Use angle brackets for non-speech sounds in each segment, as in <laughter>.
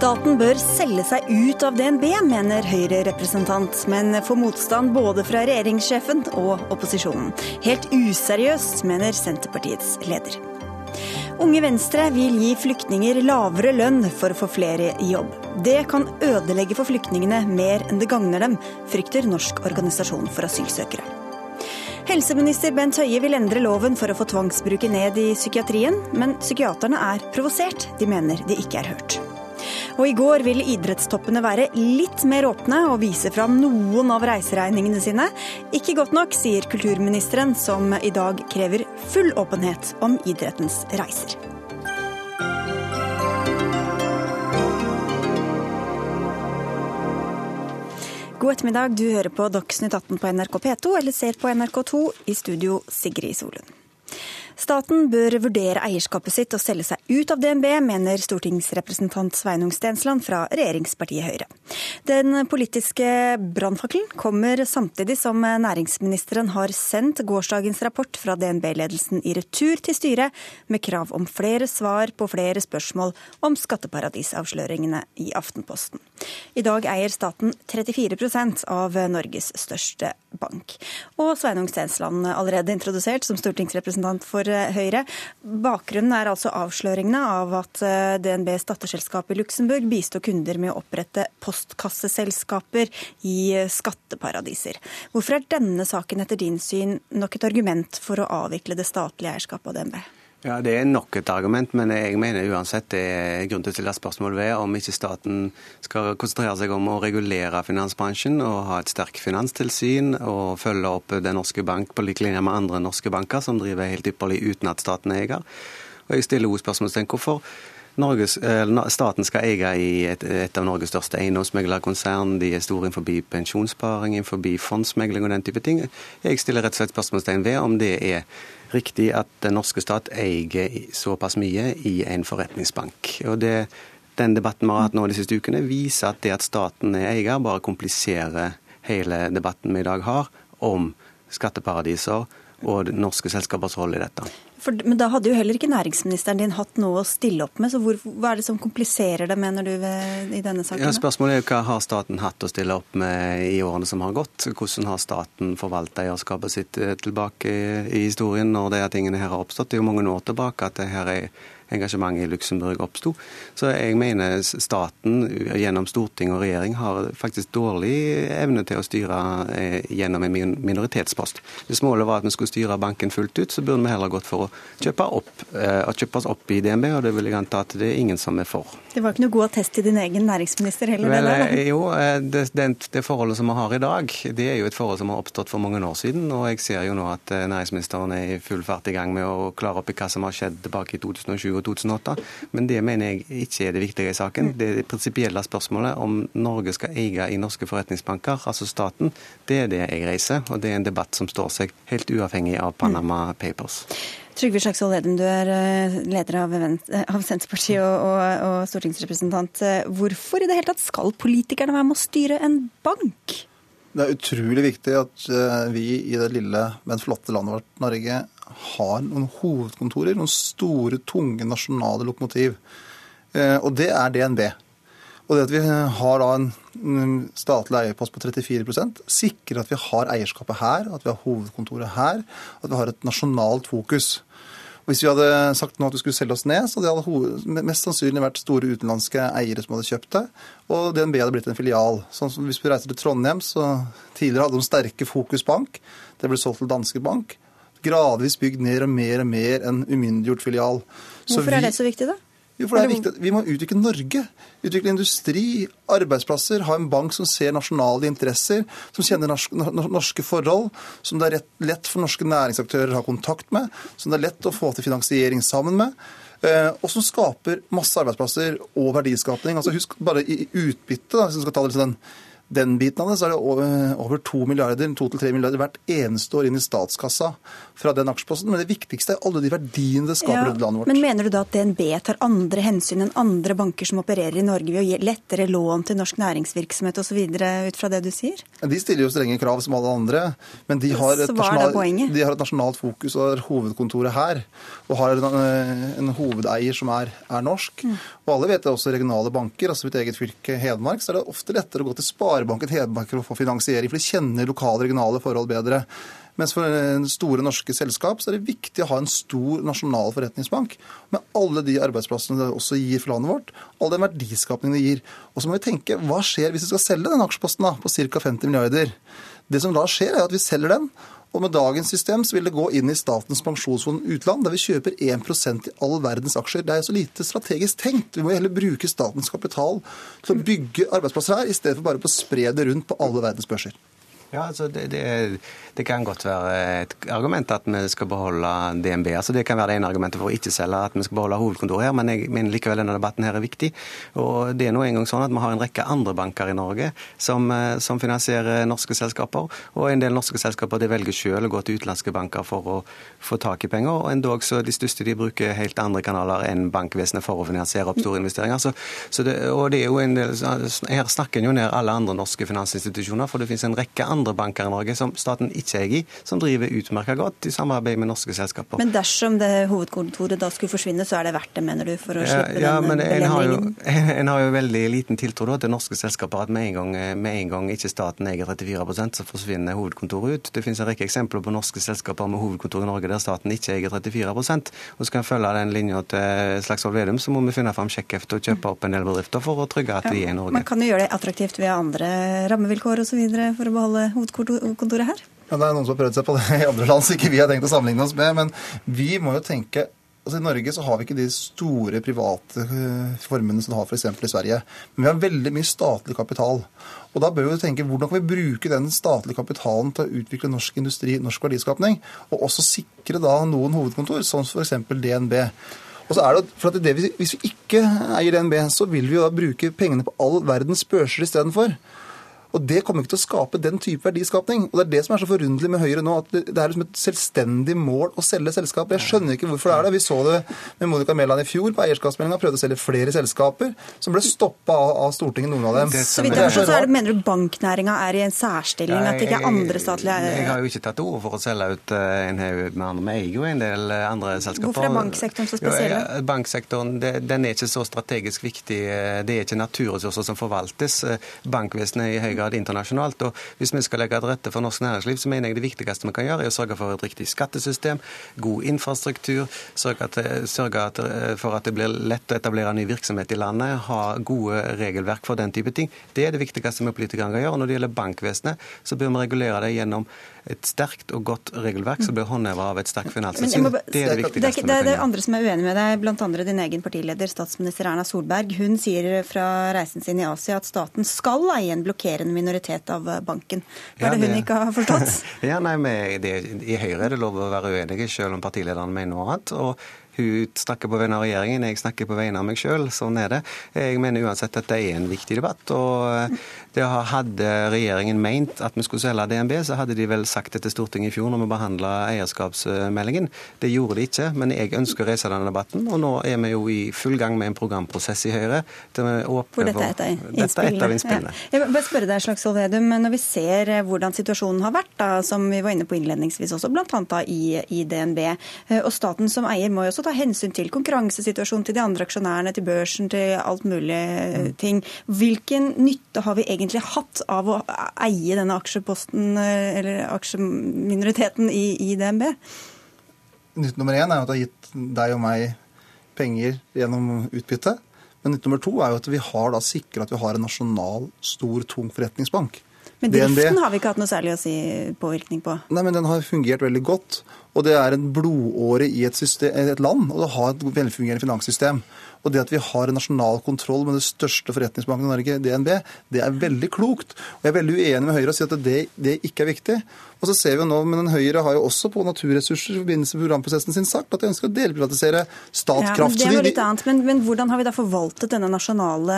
Staten bør selge seg ut av DNB, mener Høyre-representant, men får motstand både fra regjeringssjefen og opposisjonen. Helt useriøst, mener Senterpartiets leder. Unge Venstre vil gi flyktninger lavere lønn for å få flere i jobb. Det kan ødelegge for flyktningene mer enn det gagner dem, frykter Norsk organisasjon for asylsøkere. Helseminister Bent Høie vil endre loven for å få tvangsbruket ned i psykiatrien, men psykiaterne er provosert. De mener de ikke er hørt. Og i går ville idrettstoppene være litt mer åpne og vise fram noen av reiseregningene sine. Ikke godt nok, sier kulturministeren, som i dag krever full åpenhet om idrettens reiser. God ettermiddag, du hører på Dagsnytt 18 på NRK P2 eller ser på NRK2 i studio Sigrid Solund. Staten bør vurdere eierskapet sitt og selge seg ut av DNB, mener stortingsrepresentant Sveinung Stensland fra regjeringspartiet Høyre. Den politiske brannfakkelen kommer samtidig som næringsministeren har sendt gårsdagens rapport fra DNB-ledelsen i retur til styret, med krav om flere svar på flere spørsmål om skatteparadisavsløringene i Aftenposten. I dag eier staten 34% av Norges største bank. Og Sveinung Stensland, allerede introdusert som stortingsrepresentant for eh, Høyre. Bakgrunnen er altså avsløringene av at eh, DNBs datterselskap i Luxembourg bistår kunder med å opprette postkasseselskaper i eh, skatteparadiser. Hvorfor er denne saken etter din syn nok et argument for å avvikle det statlige eierskapet av DNB? Ja, Det er nok et argument, men jeg mener uansett det er grunn til å stille spørsmål ved om ikke staten skal konsentrere seg om å regulere finansbransjen og ha et sterkt finanstilsyn og følge opp Den norske bank på lik linje med andre norske banker som driver helt ypperlig uten at staten er eier. Og jeg stiller også spørsmålstegn hvorfor Norges, staten skal eie i et, et av Norges største eiendomsmeglerkonsern. De er store innenfor pensjonssparing, innenfor fondsmegling og den type ting. Jeg stiller rett og slett spørsmålstegn ved om det er riktig at den norske stat eier såpass mye i en forretningsbank. Og det, Den debatten vi har hatt nå de siste ukene, viser at det at staten er eier, bare kompliserer hele debatten vi i dag har om skatteparadiser og norske selskapers rolle i dette. For, men da hadde jo heller ikke næringsministeren din hatt noe å stille opp med, så hvor, hva er det som kompliserer det, mener du, ved, i denne saken? Ja, spørsmålet er jo hva har staten hatt å stille opp med i årene som har gått? Hvordan har staten forvalta eierskapet sitt eh, tilbake i historien når de tingene her har oppstått? Det er jo mange år tilbake at det her er engasjementet i Luxembourg oppsto. Så jeg mener staten gjennom storting og regjering har faktisk dårlig evne til å styre eh, gjennom en minoritetspost. Hvis målet var at vi skulle styre banken fullt ut, så burde vi heller gått for å kjøpe, opp, eh, å kjøpe oss opp i DNB, og det vil jeg anta at det er ingen som er for. Det var ikke noe god attest til din egen næringsminister heller? Vel, det, der, jo, det, det, det, forholdet som vi har i dag, det er jo et forhold som har oppstått for mange år siden. Og jeg ser jo nå at næringsministeren er i full fart i gang med å klare opp i hva som har skjedd tilbake i 2007 og 2008. Men det mener jeg ikke er det viktige i saken. Det, det prinsipielle spørsmålet om Norge skal eie i norske forretningsbanker, altså staten, det er det jeg reiser. Og det er en debatt som står seg helt uavhengig av Panama Papers. Trygve Slagsvold Vedum, du er eh, leder av, av Senterpartiet og, og, og, stortingsrepresentant. Hvorfor i det hele tatt skal politikerne være med å styre en bank? Det er utrolig viktig at eh, vi i det lille, men flotte landet vårt Norge har noen hovedkontorer, noen store, tunge nasjonale lokomotiv. Eh, og det er DNB. Og det at vi har da en statlig eierpost på 34% sikrer at vi har eierskapet her, at vi har hovedkontoret her, at vi har et nasjonalt fokus. Hvis vi hadde sagt nå at vi skulle selge oss ned, så hadde det mest sannsynlig vært store utenlandske eiere som hadde kjøpt det, og DNB hadde blitt en filial. Sånn som Hvis vi reiser til Trondheim, så tidligere hadde de sterke Fokus Bank. Det ble solgt til Danske Bank gradvis bygd ned og mer og mer en umyndiggjort filial. Hvorfor vi, er det så viktig, da? Jo, for det er viktig. Vi må utvikle Norge. Utvikle industri, arbeidsplasser. Ha en bank som ser nasjonale interesser, som kjenner norske forhold, som det er lett for norske næringsaktører å ha kontakt med, som det er lett å få til finansiering sammen med. Eh, og som skaper masse arbeidsplasser og verdiskapning. Altså Husk bare i utbytte, hvis vi skal ta det sånn den biten av det, så er det over 2 milliarder, 2-3 milliarder hvert eneste år inn i statskassa fra den aksjeposten. Men det viktigste er alle de verdiene det skaper ja, i landet vårt. Men mener du da at DNB tar andre hensyn enn andre banker som opererer i Norge ved å gi lettere lån til norsk næringsvirksomhet osv. ut fra det du sier? De stiller jo strenge krav som alle andre, men de har et, nasjonal, de har et nasjonalt fokus og har hovedkontoret her. Og har en, en hovedeier som er, er norsk. Mm. Og alle vet det også regionale banker, altså mitt eget fylke Hedmark, så er det ofte lettere å gå til Sparebanken Hedmark for å få finansiering, for de kjenner lokale regionale forhold bedre. Mens for store norske selskap så er det viktig å ha en stor nasjonal forretningsbank med alle de arbeidsplassene det også gir for landet vårt, all den verdiskapningen det gir. Og så må vi tenke hva skjer hvis vi skal selge den aksjeposten da, på ca. 50 milliarder? Det som da skjer, er at vi selger den. Og med dagens system så vil det gå inn i Statens pensjonsfond utland, der vi kjøper 1% i all verdens aksjer. Det er så lite strategisk tenkt. Vi må heller bruke statens kapital til å bygge arbeidsplasser her, i stedet for bare å spre det rundt på alle verdens børser. Ja, altså det, det, det, kan godt være et argument at vi skal beholde DNB. altså Det kan være det ene argumentet for å ikke selge, at vi skal beholde hovedkontoret her. Men jeg mener likevel denne debatten her er viktig. Og det er nå engang sånn at vi har en rekke andre banker i Norge som, eh, som finansierer norske selskaper. Og en del norske selskaper de velger selv å gå til utenlandske banker for å få tak i penger. Og endog så de største de bruker helt andre kanaler enn bankvesenet for å finansiere opp store investeringer. Så, så det, og det er jo en del, Her snakker en jo ned alle andre norske finansinstitusjoner, for det finnes en rekke andre andre banker i Norge som staten ikke eier i, som driver utmerka godt i samarbeid med norske selskaper. Men dersom det hovedkontoret da skulle forsvinne, så er det verdt det, mener du, for å slippe ja, den men en har, jo, <laughs> en har jo veldig liten tiltro da, til norske selskaper at med en, gang, med en gang ikke staten eier 34% så forsvinner hovedkontoret ut. Det finnes en rekke eksempler på norske selskaper med hovedkontor i Norge der staten ikke eier 34 og Skal en følge den linja til Slagsvold Vedum, så må vi finne fram sjekkheftet og kjøpe opp en del bedrifter for å trygge at de er i Norge. Man kan jo gjøre det attraktivt ved andre rammevilkår osv. for å beholde hovedkontoret her? Ja, det er noen som har prøvd seg på det i andre land som ikke vi har tenkt å sammenligne oss med. Men vi må jo tenke altså I Norge så har vi ikke de store private eh, formene som du har f.eks. i Sverige. Men vi har veldig mye statlig kapital. Og da bør vi tenke hvordan kan vi bruke den statlige kapitalen til å utvikle norsk industri, norsk verdiskapning, og også sikre da noen hovedkontor, som f.eks. DNB. Og så er det, for det, Hvis vi ikke eier DNB, så vil vi jo da bruke pengene på all verdens børser istedenfor. Og Det kommer ikke til å skape den type verdiskapning. Og Det er det som er så forunderlig med Høyre nå, at det er liksom et selvstendig mål å selge selskap. Jeg skjønner ikke hvorfor det er det. Vi så det med Monica Mæland i fjor på eierskapsmeldinga. Prøvde å selge flere selskaper, som ble stoppa av, Stortinget, noen av dem. Så vidt jeg forstår, så mener du banknæringa er i en særstilling? At det ikke er andre statlige Jeg har jo ikke tatt ord for å selge ut eh, en haug med andre. Vi eier jo en del eh, andre selskaper. Hvorfor er banksektoren så spesiell? Jo, banksektoren den er ikke så strategisk viktig. Det er ikke naturressurser som forvaltes. Bankvesenet i høy grad internasjonalt. og Hvis vi skal legge til rette for norsk næringsliv, så mener jeg det viktigste vi kan gjøre, er å sørge for et riktig skattesystem, god infrastruktur, sørge, at, sørge for at det blir lett å etablere ny virksomhet i landet, ha gode regelverk for den type ting. Det er det viktigste vi politikere kan gjøre. og Når det gjelder bankvesenet, så bør vi regulere det gjennom et sterkt og godt regelverk som blir håndheva av et sterkt finanstilsyn. Det er det viktigste. Det, er, det er andre som er uenig med deg, bl.a. din egen partileder, statsminister Erna Solberg. Hun sier fra reisen sin i Asia at staten skal eie en blokkerende minoritet av banken. Hva er det hun ikke har forstått? <laughs> ja, nei, det, I Høyre er det lov å være uenige, selv om partilederen mener noe annet. og hun snakker på vegne av regjeringen, jeg snakker på vegne av meg sjøl. Sånn er det. Jeg mener uansett at det er en viktig debatt. og det Hadde regjeringen meint at vi skulle selge DNB, så hadde de vel sagt det til Stortinget i fjor når vi behandla eierskapsmeldingen. Det gjorde de ikke, men jeg ønsker å reise denne debatten. Og nå er vi jo i full gang med en programprosess i Høyre. Hvor dette er et av innspillene. Dette er et av innspillene. Ja. Jeg vil bare spørre deg, Slagsvold Vedum, når vi ser eh, hvordan situasjonen har vært, da, som vi var inne på innledningsvis også, bl.a. I, i DNB, eh, og staten som eier må jo også ta hensyn til konkurransesituasjonen til de andre aksjonærene, til børsen, til alt mulig mm. ting. Hvilken nytte har vi egentlig egentlig hatt av å eie denne aksjeposten, eh, eller aksjeminoriteten i, i DNB? Nytt nummer én er at det har gitt deg og meg penger gjennom utbytte. Men nytt nummer to er jo at vi har da sikra at vi har en nasjonal, stor, tung forretningsbank. Men driften DNB, har vi ikke hatt noe særlig å si påvirkning på? Nei, men den har fungert veldig godt. Og det er en blodåre i et, system, et land og det har et velfungerende finanssystem. Og det at vi har en nasjonal kontroll med det største forretningsbanken i Norge, DNB, det er veldig klokt. Og jeg er veldig uenig med Høyre og sier at det, det ikke er viktig. Og så ser vi jo nå, men Høyre har jo også på naturressurser i forbindelse med programprosessen sin sagt at de ønsker å delprivatisere Statkraft. Ja, men det var litt annet, men, men, hvordan har vi da forvaltet denne nasjonale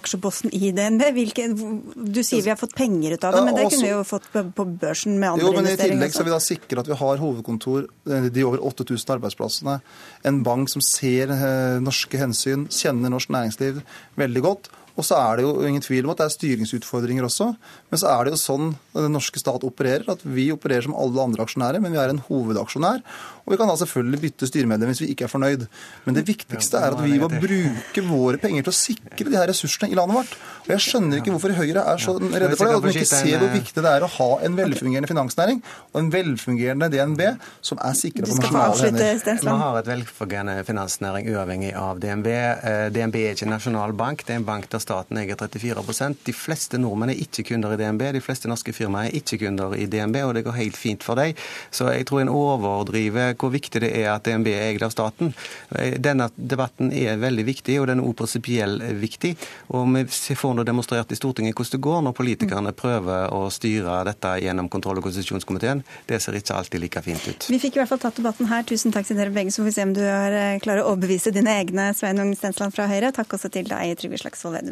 aksjeposten i DNB? Hvilke, du sier vi har fått penger ut av det, men det kunne vi jo fått på, på børsen med andre jo, men. I tillegg så vil vi da sikre at vi har hovedkontor, eh, de over 8000 arbeidsplassene, en bank som ser norske norske hensyn, kjenner norsk næringsliv veldig godt og så er det jo ingen tvil om at det er styringsutfordringer også. Men så er det jo sånn den norske stat opererer, at vi opererer som alle andre aksjonærer, men vi er en hovedaksjonær. Og vi kan da selvfølgelig bytte styremedlem hvis vi ikke er fornøyd. Men det viktigste er at vi må bruke våre penger til å sikre de her ressursene i landet vårt. Og jeg skjønner ikke hvorfor Høyre er så redde for det, at de ikke ser hvor viktig det er å ha en velfungerende finansnæring og en velfungerende DNB som er sikra på nasjonale hender. Vi har et velfungerende finansnæring uavhengig av DNB. Eh, DNB er ikke nasjonalbank, det er en bank der staten eier 34% De fleste nordmenn er ikke kunder i DNB, de fleste norske firmaer er ikke kunder i DNB, og det går helt fint for dem. Så jeg tror en overdriver hvor viktig det er at DNB er eid av staten. Denne debatten er veldig viktig, og den er også prinsipielt viktig. Og vi får nå demonstrert i Stortinget hvordan det går når politikerne prøver å styre dette gjennom kontroll- og konstitusjonskomiteen. Det ser ikke alltid like fint ut. Vi fikk i hvert fall tatt debatten her. Tusen takk til dere begge, så får vi se om du har eh, klarer å overbevise dine egne, Sveinung Stensland fra Høyre. Takk også til deg, Trygve Slagsvold Vedum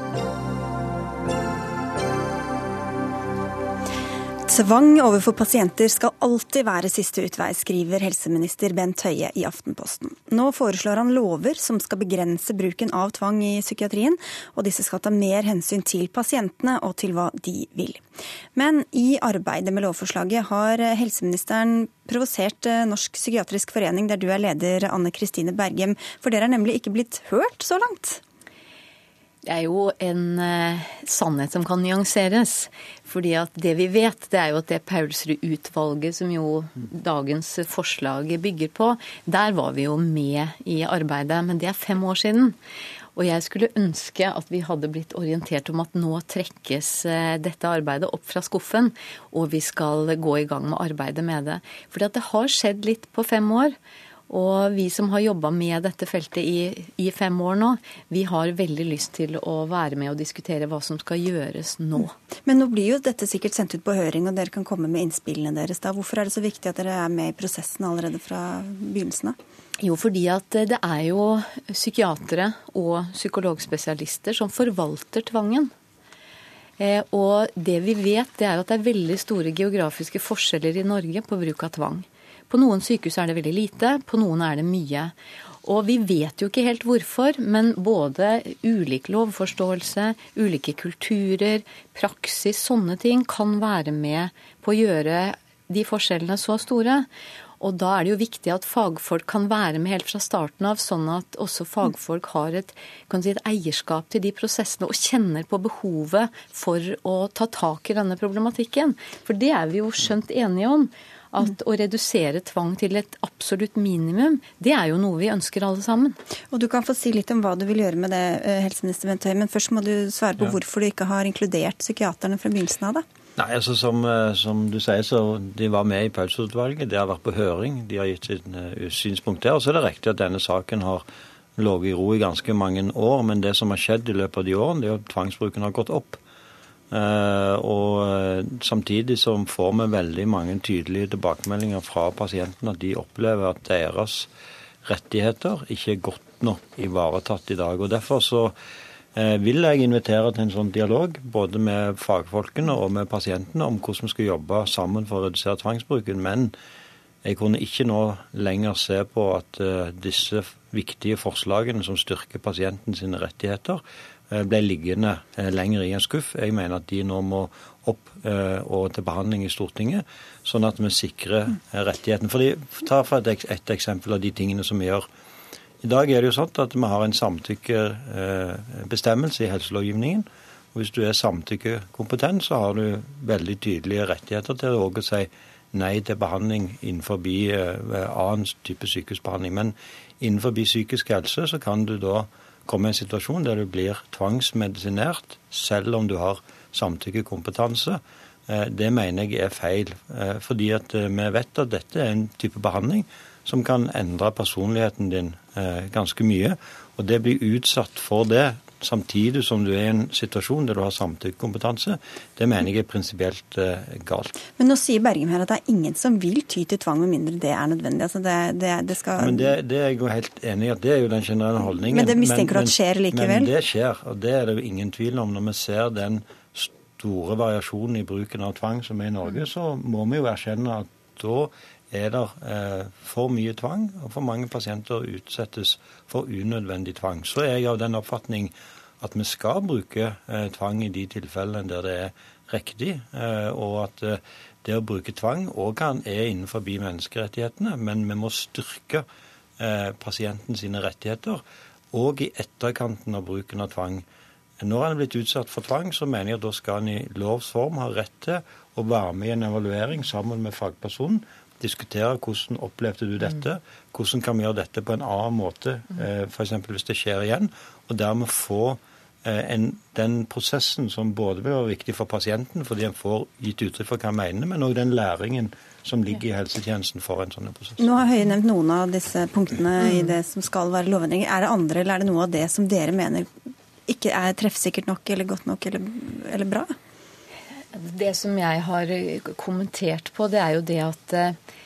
Tvang overfor pasienter skal alltid være siste utvei, skriver helseminister Bent Høie i Aftenposten. Nå foreslår han lover som skal begrense bruken av tvang i psykiatrien, og disse skal ta mer hensyn til pasientene og til hva de vil. Men i arbeidet med lovforslaget har helseministeren provosert eh, Norsk psykiatrisk forening, der du er leder, Anne Kristine Bergem, for dere er nemlig ikke blitt hørt så langt? Det er jo en uh, sannhet som kan nyanseres. Fordi at det vi vet, det er jo at det Paulsrud-utvalget, som jo dagens forslag bygger på, der var vi jo med i arbeidet. Men det er fem år siden. Og jeg skulle ønske at vi hadde blitt orientert om at nå trekkes eh, dette arbeidet opp fra skuffen, og vi skal gå i gang med arbeidet med det. Fordi at det har skjedd litt på fem år. Og vi som har jobba med dette feltet i, i, fem år nå, vi har veldig lyst til å være med og diskutere hva som skal gjøres nå. Men nå blir jo dette sikkert sendt ut på høring, og dere kan komme med innspillene deres da. Hvorfor er det så viktig at dere er med i prosessen allerede fra begynnelsen av? Jo, fordi at det er jo psykiatere og psykologspesialister som forvalter tvangen. Eh, og det vi vet, det er at det er veldig store geografiske forskjeller i Norge på bruk av tvang. På noen sykehus er det veldig lite, på noen er det mye. Og vi vet jo ikke helt hvorfor, men både ulik lovforståelse, ulike kulturer, praksis, sånne ting kan være med på å gjøre de forskjellene så store. Og da er det jo viktig at fagfolk kan være med helt fra starten av, sånn at også fagfolk har et, si, et, eierskap til de prosessene og kjenner på behovet for å ta tak i denne problematikken. For det er vi jo skjønt enige om at å redusere tvang til et absolutt minimum, det er jo noe vi ønsker alle sammen. Og Du kan få si litt om hva du vil gjøre med det, eh, helseminister Bent men først må du svare på ja. hvorfor du ikke har inkludert psykiaterne fra begynnelsen av det. Nei, altså som, eh, som, du sier, så De var med i Paulsutvalget. De har vært på høring. De har gitt sitt uh, synspunkt der. Og så er det riktig at denne saken har ligget i ro i ganske mange år. Men det som har skjedd i løpet av de årene, det er at tvangsbruken har gått opp. Eh, og eh, samtidig så får vi veldig mange tydelige tilbakemeldinger fra pasientene at de opplever at deres rettigheter ikke er godt nok ivaretatt i dag. Og Derfor så eh, vil jeg invitere til en sånn dialog både med fagfolkene og med pasientene om hvordan vi skal jobbe sammen for å redusere tvangsbruken. Men jeg kunne ikke nå lenger se på at disse viktige forslagene som styrker pasientens rettigheter, ble liggende eh, lenger i en skuff. Jeg mener at de nå må opp eh, og til behandling i Stortinget, sånn at vi sikrer rettigheten. Fordi, Ta for et, et eksempel av de tingene som vi gjør. I dag er det jo sånn at vi har en samtykkebestemmelse i helselovgivningen. og Hvis du er samtykkekompetent, så har du veldig tydelige rettigheter til å si nei til behandling innenfor annen type sykehusbehandling. Men innenfor psykisk helse så kan du da komme i en situasjon der du blir tvangsmedisinert selv om du har samtykkekompetanse. Eh, det mener jeg er feil. Eh, fordi at vi vet at dette er en type behandling som kan endre personligheten din ganske mye. Og det blir utsatt for det samtidig som du er i en situasjon der du har samtykkekompetanse, det mener jeg er prinsipielt uh, galt. Men nå sier Bergum her at det er ingen som vil ty til tvang med mindre det er nødvendig. Altså det, det, det skal... Men det, det, er jeg jo helt enig i at det er jo den generelle holdningen. Men det mistenker du at skjer likevel? Men det skjer, og det er det jo ingen tvil om. Når vi ser den store variasjonen i bruken av tvang som er i Norge, så må vi jo erkjenne at da er det eh, for mye tvang, og for mange pasienter utsettes for unødvendig tvang. Så er jeg av den oppfatning at vi skal bruke eh, tvang i de tilfellene der det er riktig, eh, og at det å bruke tvang òg er innenfor menneskerettighetene, men vi må styrke pasientens rettigheter òg i etterkanten av bruken av tvang. Når han er blitt utsatt for tvang, så mener jeg at da skal han i lovs form ha rett til å være med i en evaluering sammen med fagpersonen diskutere hvordan opplevde du dette, hvordan kan vi gjøre dette på en annen måte, eh, f.eks. hvis det skjer igjen, og dermed få eh, en, den prosessen som både vil være viktig for pasienten, fordi en får gitt uttrykk for hva han mener, men òg den læringen som ligger i helsetjenesten for en sånn prosess. Nå har Høie nevnt noen av disse punktene i det som skal være lovendringer. Er det andre, eller er det noe av det som dere mener ikke er treffsikkert nok eller godt nok eller, eller bra? Det som jeg har kommentert på, det er jo det at eh,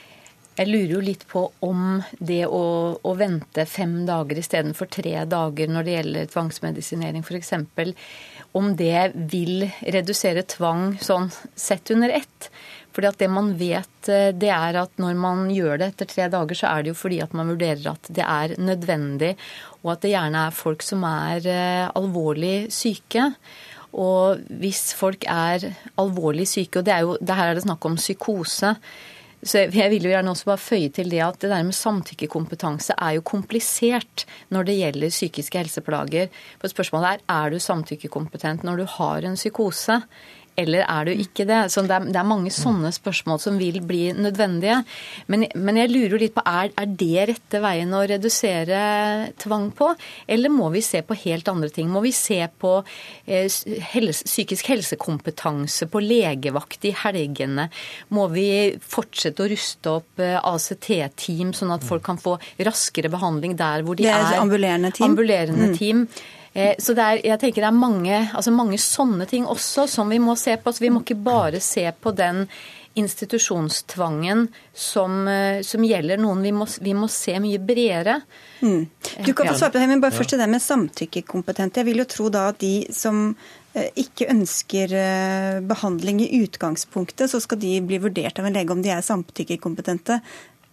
jeg lurer jo litt på om det å, å vente fem dager istedenfor tre dager når det gjelder tvangsmedisinering f.eks., om det vil redusere tvang sånn sett under ett. Fordi at Det man vet, eh, det er at når man gjør det etter tre dager, så er det jo fordi at man vurderer at det er nødvendig, og at det gjerne er folk som er eh, alvorlig syke. Og hvis folk er alvorlig syke, og det er jo, det her er det snakk om psykose, så jeg vil jo gjerne også bare føye til det at det der med samtykkekompetanse er jo komplisert når det gjelder psykiske helseplager. For spørsmålet er er du samtykkekompetent når du har en psykose eller er du ikke det? Så det er, det er mange sånne spørsmål som vil bli nødvendige. Men, men jeg lurer litt på er, er det rette veien å redusere tvang på, eller må vi se på helt andre ting? Må vi se på eh, helse, psykisk helsekompetanse, på legevakt i helgene? Må vi fortsette å ruste opp eh, ACT-team, sånn at folk kan få raskere behandling der hvor de er? Det er ambulerende team. Ambulerende mm. team. Så det er, jeg tenker det er mange, altså mange sånne ting også som vi må se på. Så vi må ikke bare se på den institusjonstvangen som, eh, som gjelder noen. Vi må, vi må, se mye bredere. Mm. Du kan få svare på det, men bare først til det med samtykkekompetente. Jeg vil jo tro da at de som eh, ikke ønsker behandling i utgangspunktet, så skal de bli vurdert av en lege om de er samtykkekompetente.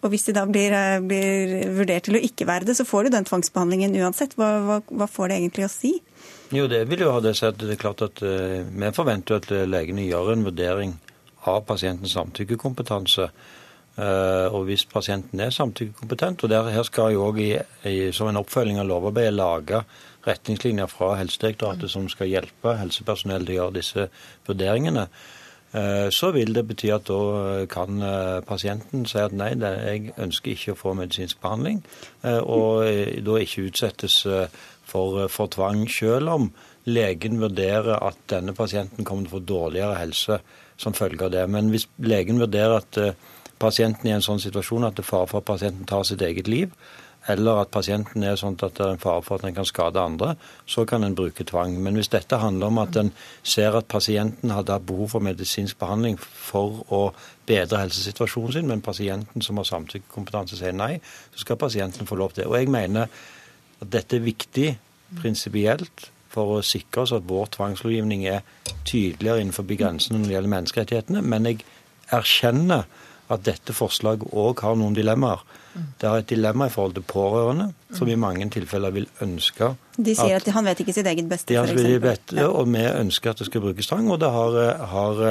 Og hvis de da blir, eh, blir, vurdert til å ikke være det, så får du den tvangsbehandlingen uansett. Hva, hva, hva får det egentlig å si? Jo, det vil jo ha det sett. Det er klart at uh, Vi forventer at eh, legene gjør en vurdering av pasientens samtykkekompetanse. Uh, og hvis pasienten er samtykkekompetent, og der, her skal jo òg som en oppfølging av lovarbeidet lage retningslinjer fra Helsedirektoratet som skal hjelpe helsepersonell til å gjøre disse vurderingene. Eh, så vil det bety at da eh, kan eh, pasienten si at nei, jeg ønsker ikke å få medisinsk behandling, og da ikke utsettes for, for tvang, selv om legen vurderer at denne pasienten kommer til å få dårligere helse som følge av det. Men hvis legen vurderer at pasienten i en sånn situasjon at det er fare for at pasienten tar sitt eget liv, eller at pasienten er sånn at det er en fare for at en kan skade andre, så kan en bruke tvang. Men hvis dette handler om at en ser at pasienten hadde hatt behov for medisinsk behandling for å bedre helsesituasjonen sin, men pasienten som har samtykkekompetanse sier nei, så skal pasienten få lov til det. Og jeg mener at dette er viktig prinsipielt for å sikre oss at vår tvangslovgivning er tydeligere innenfor grensene når det gjelder menneskerettighetene. Men jeg erkjenner at dette forslaget òg har noen dilemmaer. Det har et dilemma i forhold til pårørende, som i mange tilfeller vil ønske De sier at, at han vet ikke sitt eget beste, f.eks. Og vi ønsker at det skal brukes tvang. Og det har, har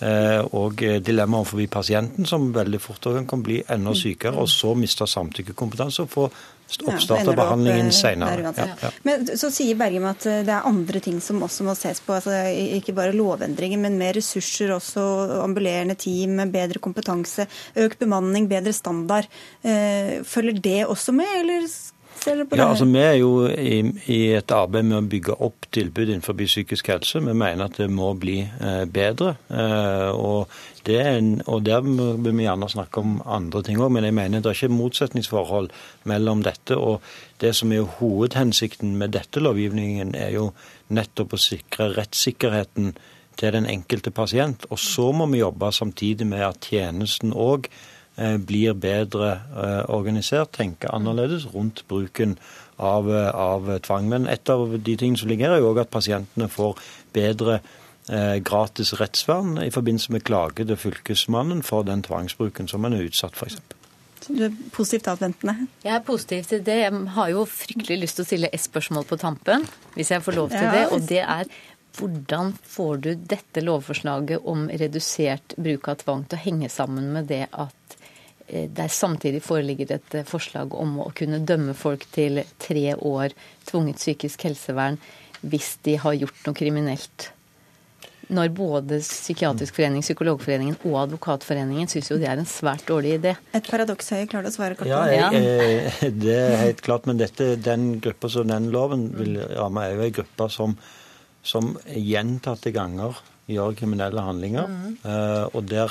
og dilemmaet dilemmaer overfor pasienten, som veldig fort kan bli enda sykere, og så miste samtykkekompetanse og få oppstarte behandlingen eh, senere. Ja, ja. Men så sier Bergem at eh, det er andre ting som også må ses på. altså Ikke bare lovendringer, men mer ressurser også. Ambulerende team, bedre kompetanse, økt bemanning, bedre standard. Eh, følger det også med, eller Ser dere på Ja, det? altså Vi er jo i, i et arbeid med å bygge opp tilbud innenfor psykisk helse. Vi mener at det må bli eh, bedre. Eh, og, det er en, og der vil vi gjerne snakke om andre ting òg, men jeg mener det er ikke motsetningsforhold mellom dette. Og det som er hovedhensikten med dette lovgivningen, er jo nettopp å sikre rettssikkerheten til den enkelte pasient. Og så må vi jobbe samtidig med at tjenesten òg blir bedre eh, organisert, tenker annerledes rundt bruken av, eh, av tvang. Men et av de tingene som ligger her, er jo òg at pasientene får bedre eh, gratis rettsvern i forbindelse med klage til Fylkesmannen for den tvangsbruken som man er utsatt for, f.eks. Du er positivt avventende. Jeg er positiv til det. Jeg har jo fryktelig lyst til å stille et spørsmål på tampen, hvis jeg får lov til det. Og det er hvordan får du dette lovforslaget om redusert bruk av tvang til å henge sammen med det at eh, der samtidig foreligger et eh, forslag om å kunne dømme folk til tre år tvunget psykisk helsevern hvis de har gjort noe kriminelt? Når både Psykiatrisk forening, Psykologforeningen og Advokatforeningen syns jo det er en svært dårlig idé. Et paradoks, Høie. Klarer klart å svare kort på Ja, det? jeg, eh, det er helt klart. Men dette, den gruppa som den loven vil ramme, er jo ei gruppe som, som gjentatte ganger gjør kriminelle handlinger. Mm. og der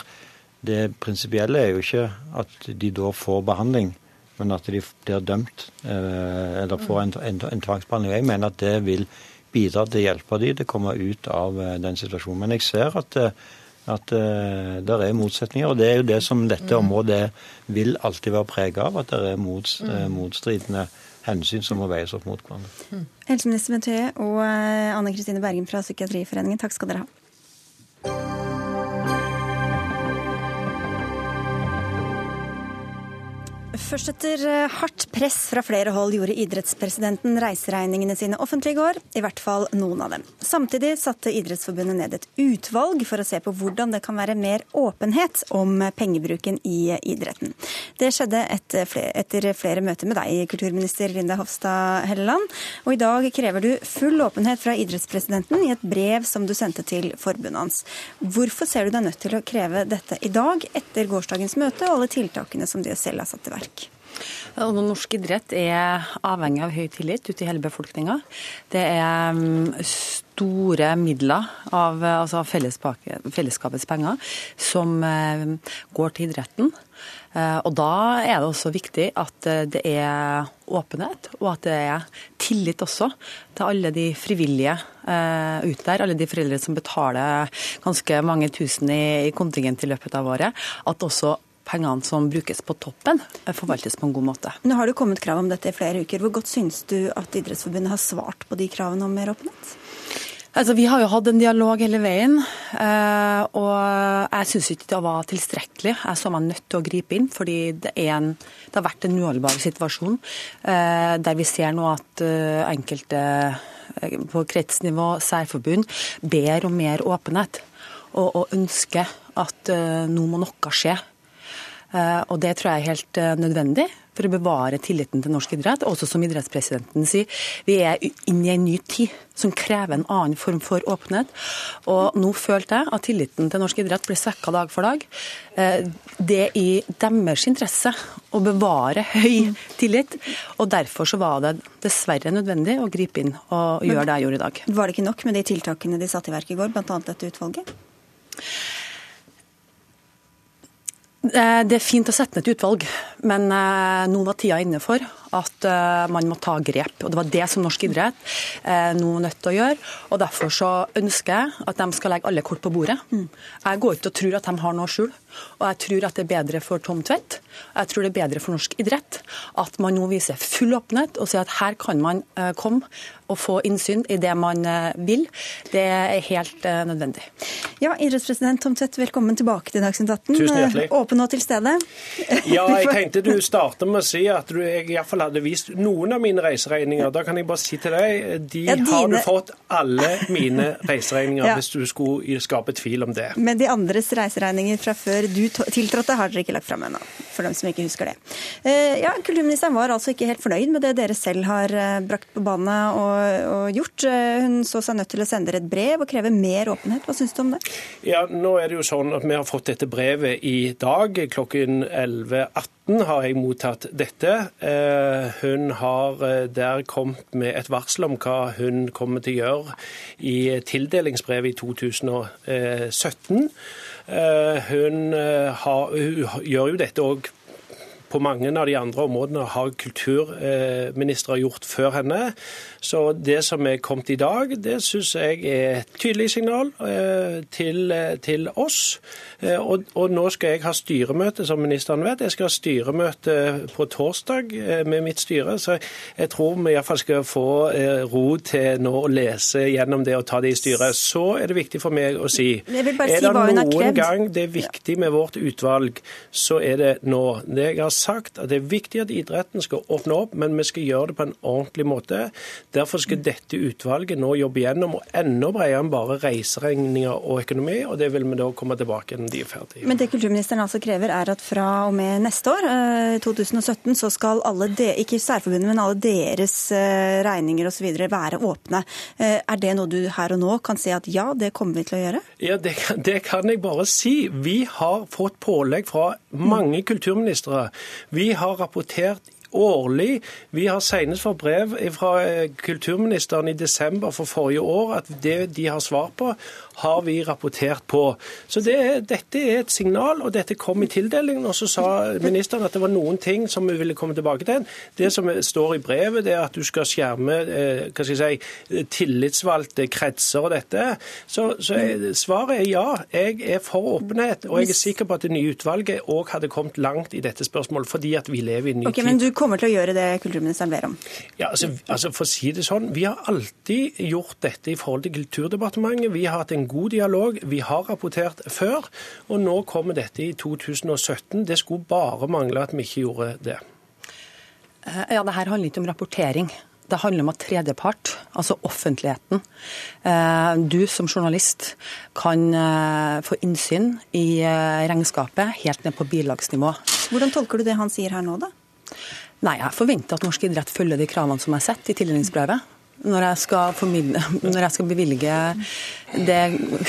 det prinsipielle er jo ikke at de da får behandling, men at de blir dømt eh, eller får en, en, en tvangsbehandling. Jeg mener at det vil bidra til å hjelpe dem til å komme ut av eh, den situasjonen. Men jeg ser at eh, at det er motsetninger. Og det er jo det som dette området er, vil alltid være preget av. At det er mots, eh, motstridende hensyn som må veies opp mot hverandre. Helseminister Bent Høie og Anne Kristine Bergen fra Psykiatriforeningen, takk skal dere ha. Først etter eh, hardt press fra flere hold gjorde idrettspresidenten reiseregningene sine offentlige i går, i hvert fall noen av dem. Samtidig satte Idrettsforbundet ned et utvalg for å se på hvordan det kan være mer åpenhet om pengebruken i idretten. Det skjedde etter flere, etter flere møter med deg, kulturminister Linda Hofstad Helleland. Og i dag krever du full åpenhet fra idrettspresidenten i et brev som du sendte til forbundet hans. Hvorfor ser du deg nødt til å kreve dette i dag, etter gårsdagens møte og alle tiltakene som de selv har satt i verk? Norsk idrett er avhengig av høy tillit ute i hele befolkninga. Det er mm, store midler av altså fellesskapets penger som eh, går til idretten. Eh, Og da er det også viktig at eh, det er åpenhet, og at det er tillit også til alle de frivillige eh, ute der. Alle de foreldre som betaler ganske mange tusen i, i kontingent i løpet av året. At også pengene som brukes på toppen, eh, forvaltes på en god måte. Nå har det kommet krav om dette i flere uker. Hvor godt syns du at Idrettsforbundet har svart på de kravene om mer åpenhet? Altså, Vi har jo hatt en dialog hele veien, eh, og jeg syns ikke det var tilstrekkelig. Jeg så meg nødt til å gripe inn, fordi det, en, det har vært en uholdbar situasjon eh, der vi ser nå at enkelte på kretsnivå, særforbund, ber om mer åpenhet og, og ønsker at nå må noe skje. Eh, Og det tror jeg er helt eh, nødvendig for å bevare tilliten til norsk idrett. Også som idrettspresidenten sier, vi er inne i en ny tid som krever en annen form for åpenhet. Og nå følte jeg at tilliten til norsk idrett ble svekka dag for dag. Eh, Det er i deres interesse å bevare høy tillit, og derfor så var det dessverre nødvendig å gripe inn og gjøre det jeg gjorde i dag. Var det ikke nok med de tiltakene de satte i verk i går, bl.a. dette utvalget? Eh, Det er fint å sette ned et utvalg, men eh, nå var tida inne for at eh, man må ta grep. Og Det var det som norsk idrett eh, nå er nødt til å gjøre. og Derfor så ønsker jeg at de skal legge alle kort på bordet. Jeg går ikke og tror at de har noe å skjule. Og jeg tror at det er bedre for Tom Tvedt, jeg tror det er bedre for norsk idrett, at man nå viser full åpenhet og sier at her kan man eh, komme og få innsyn i det man vil. Det er helt nødvendig. Ja, idrettspresident Tom Tvedt, velkommen tilbake til Dagsnytt 18. Tusen hjertelig. Eh, Åpen og til stede. Ja, <laughs> jeg tenkte du starter med å si at du jeg i hvert hadde vist noen av mine reiseregninger. Da kan jeg bare si til deg, de Ja, har du fått alle mine <laughs> reiseregninger, Ja. hvis du skulle skape tvil om det. Men de andres reiseregninger fra før du tiltrådte, har dere ikke lagt fram ennå. For dem som ikke husker det. Eh, Ja, Kulturministeren var altså ikke helt fornøyd med det dere selv har eh, brakt på bane og, og gjort. Eh, Hun så seg nødt til å sende et brev og kreve mer åpenhet. Hva syns du om det? Ja, nå er det jo sånn at Vi har fått dette brevet i dag. Klokken 11.18 har jeg mottatt dette. Eh, Hun har der kommet med et varsel om hva hun kommer til å gjøre i tildelingsbrevet i 2017. Hun, har, hun gjør jo dette òg på mange av de andre områdene har kulturministre gjort før henne. Så det som er kommet i dag, det syns jeg er et tydelig signal eh, til, eh, til oss. Eh, og, og, nå skal jeg ha styremøte, som ministeren vet. Jeg skal ha styremøte på torsdag med mitt styre. Så jeg tror vi iallfall skal få ro til nå å lese gjennom det og ta det i styret. Så er det viktig for meg å si er det noen gang det er viktig med vårt utvalg, så er det nå. Det jeg har sagt, at det er viktig at idretten skal åpne opp, men vi skal gjøre det på en ordentlig måte. Derfor skal dette utvalget nå jobbe gjennom og enda bredere enn bare reiseregninger og økonomi, og det vil vi da komme tilbake når de er ferdige. Men det kulturministeren altså krever er at fra og med neste år, 2017, eh, så skal alle, de, ikke særforbundet, men alle deres eh, regninger osv. være åpne. Eh, er det noe du her og nå kan si at ja, det kommer vi til å gjøre? Ja, det, det kan jeg bare si. Vi har fått pålegg fra mange kulturministre. Vi har rapportert årlig. Vi har senest fått brev fra eh, kulturministeren i desember for forrige år at det de har svar på, har vi rapportert på. Så det, Dette er et signal, og dette kom i tildelingen. Og så sa ministeren at det var noen ting som vi ville komme tilbake til. Det som står i brevet, det er at du skal skjerme eh, hva skal jeg si, tillitsvalgte kretser og dette. Så, så svaret er ja. Jeg er for åpenhet, og jeg er sikker på at det nye utvalget òg hadde kommet langt i dette spørsmålet, fordi at vi lever i en ny okay, tid. Men du kommer til å gjøre det kulturministeren ber om? Ja, altså, altså For å si det sånn, vi har alltid gjort dette i forhold til Kulturdepartementet. Vi har hatt en god dialog. Vi har rapportert før, og nå kommer dette i 2017. Det skulle bare mangle at vi ikke gjorde det. Eh, ja, det her handler ikke om rapportering. Det handler om at tredjepart, altså offentligheten, eh, du som journalist, kan eh, få innsyn i regnskapet helt ned på bilagsnivå. Hvordan tolker du det han sier her nå, da? Nei, Jeg forventer at norsk idrett følger de kravene som er sett i tildelingsbrevet når jeg skal, formidle, når jeg skal bevilge det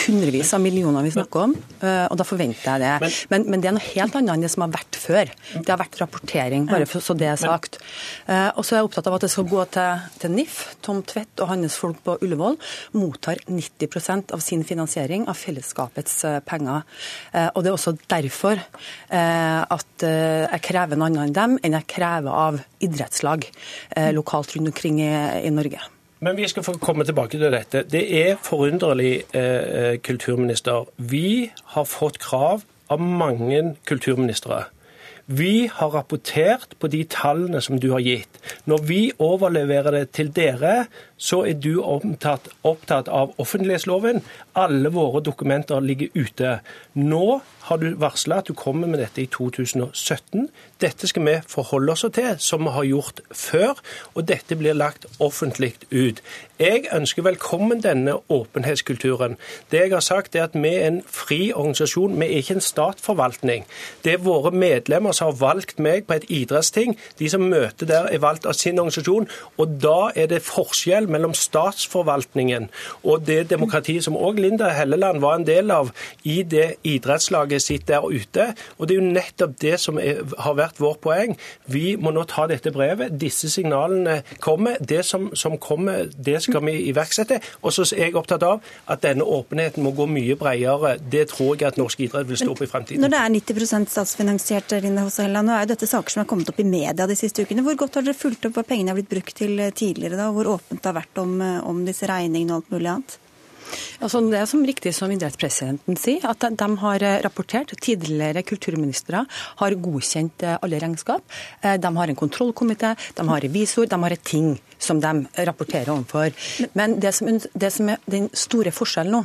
hundrevis av millioner vi snakker om, eh, og da forventer jeg det. Men, men, det er noe helt annet enn det som har vært før. Det har vært rapportering, bare for, så det er sagt. Eh, og så er jeg opptatt av at det skal gå til, til NIF. Tom Tvedt og hans folk på Ullevål mottar 90% av sin finansiering av fellesskapets eh, penger. Og det er også derfor at jeg krever noe annet enn dem enn jeg krever av idrettslag lokalt rundt omkring i, i Norge. Men vi skal få komme tilbake til dette. Det er forunderlig, eh, kulturminister. Vi har fått krav av mange kulturministre. Vi har rapportert på de tallene som du har gitt. Når vi overleverer det til dere, så er du opptatt, opptatt av offentlighetsloven. Alle våre dokumenter ligger ute. Nå har du varsla at du kommer med dette i 2017. Dette skal vi forholde oss til, som vi har gjort før, og dette blir lagt offentlig ut. Jeg ønsker velkommen denne åpenhetskulturen. Det jeg har sagt er at Vi er en fri organisasjon, vi er ikke en statsforvaltning. Det er våre medlemmer som har valgt meg på et idrettsting. De som møter der, er valgt av sin organisasjon. og Da er det forskjell mellom statsforvaltningen og det demokratiet som òg Linda Helleland var en del av i det idrettslaget sitt der ute. Og Det er jo nettopp det som er, har vært vårt poeng. Vi må nå ta dette brevet. Disse signalene kommer. Det som, som kommer, det skal vi iverksette. Og så er jeg opptatt av at denne åpenheten må gå mye bredere. Det tror jeg at norsk idrett vil stå opp i fremtiden. Når det er 90 statsfinansiert, Linda Hosse Helleland, nå er jo dette saker som har kommet opp i media de siste ukene. Hvor godt har dere fulgt opp hva pengene har blitt brukt til tidligere, da? Hvor åpent det har vært om, om disse regningene og alt mulig annet? Altså, det er som riktig som idrettspresidenten sier, at de har eh, rapportert. Tidligere kulturministre har godkjent eh, alle regnskap. Eh, de har en kontrollkomité, de har revisor, de har et ting som de rapporterer overfor. Men det som, det som er den store forskjellen nå,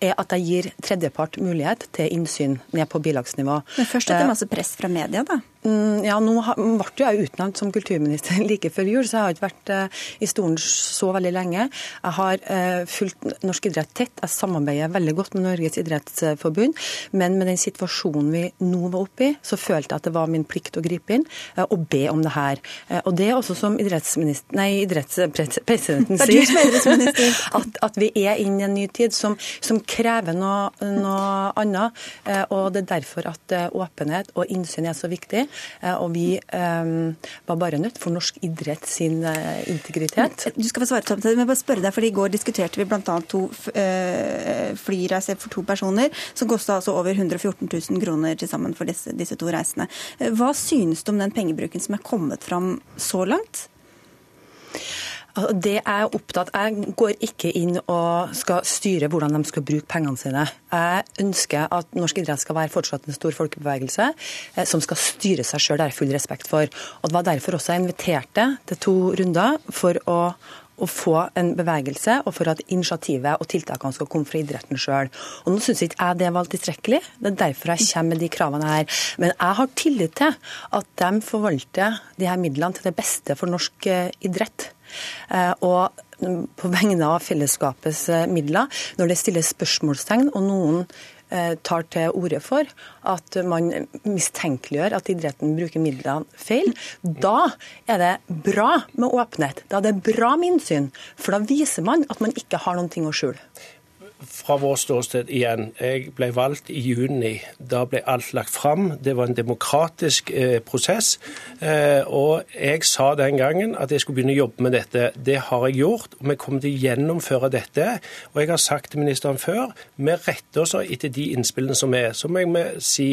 er at de gir tredjepart mulighet til innsyn ned på bilagsnivå. Men først er det masse press fra media, da? Mm, ja, nå ble jeg utnevnt som kulturminister <laughs> like før jul, så jeg har ikke vært uh, i stolen så veldig lenge. Jeg har uh, fulgt norsk idrett tett. Jeg samarbeider veldig godt med Norges idrettsforbund. Men med den situasjonen vi nå var oppe i, så følte jeg at det var min plikt å gripe inn uh, og be om det her. og det er også som idrettspresidenten <laughs> sier, <laughs> at, at, vi er inne i en ny tid som, som krever noe, noe annet. Og det er derfor at åpenhet og innsyn er så viktig. Og vi var bare nødt for norsk idrett sin integritet. Du skal få svare samtidig, men bare spørre deg, for I går diskuterte vi bl.a. to flyreiser for to personer, som kosta altså over 114 000 kroner til sammen for disse, disse to reisene. Hva synes du om den pengebruken som er kommet fram så langt? Altså, det Jeg er opptatt Jeg går ikke inn og skal styre hvordan de skal bruke pengene sine. Jeg ønsker at norsk idrett skal være fortsatt en stor folkebevegelse eh, som skal styre seg sjøl. Det har jeg full respekt for. Og Det var derfor også jeg inviterte til to runder for å å få en bevegelse, og for at initiativet og tiltakene skal komme fra idretten sjøl. Nå syns ikke jeg det var tilstrekkelig. Det er derfor jeg kommer med de kravene her. Men jeg har tillit til at de forvalter de her midlene til det beste for norsk eh, idrett. Eh, og på vegne av fellesskapets eh, midler, når det stilles spørsmålstegn og noen eh, tar til orde for at man mistenkeliggjør at idretten bruker midlene feil, da er det bra med åpenhet. Da er det bra med innsyn. For da viser man at man ikke har noen ting å skjule fra vår ståsted igjen. Jeg ble valgt i juni. Da ble alt lagt fram. Det var en demokratisk eh, prosess. Eh, og jeg sa den gangen at jeg skulle begynne å jobbe med dette. Det har jeg gjort. og Vi kommer til å gjennomføre dette. Og jeg har sagt til ministeren før vi retter oss etter de innspillene som er. Så må jeg si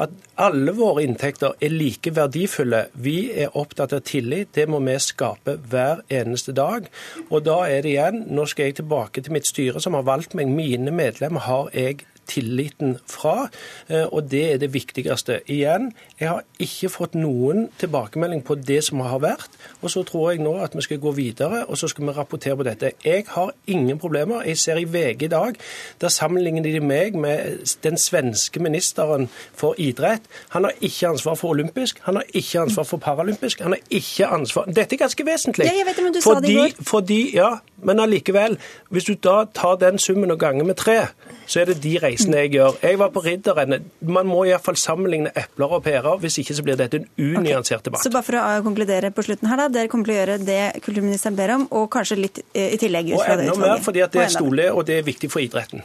at alle våre inntekter er like verdifulle. Vi er opptatt av tillit. Det må vi skape hver eneste dag. Og da er det igjen, nå skal jeg tilbake til mitt styre, som har valgt meg mine medlemmer har jeg tilliten fra, eh, og det er det viktigste. Igjen, jeg har ikke fått noen tilbakemelding på det som har vært, og så tror jeg nå at vi skal gå videre, og så skal vi rapportere på dette. Jeg har ingen problemer. Jeg ser i VG i dag, der sammenligner de meg med den svenske ministeren for idrett. Han har ikke ansvar for olympisk, han har ikke ansvar for paralympisk, han har ikke ansvar Dette er ganske vesentlig. Ja, jeg vet det, men du fordi, sa det i går. Fordi, ja, men allikevel. Hvis du da tar den summen og ganger med tre, så er det de reisene jeg gjør. Jeg var på Ridderrennet. Man må iallfall sammenligne epler og pærer, hvis ikke så blir dette en unyansert debatt. Okay. Så bare for å konkludere på slutten her, da. Dere kommer til å gjøre det kulturministeren ber om, og kanskje litt eh, i tillegg ut fra det utvalget. Og enda mer, fordi at det er stole, og det er viktig for idretten.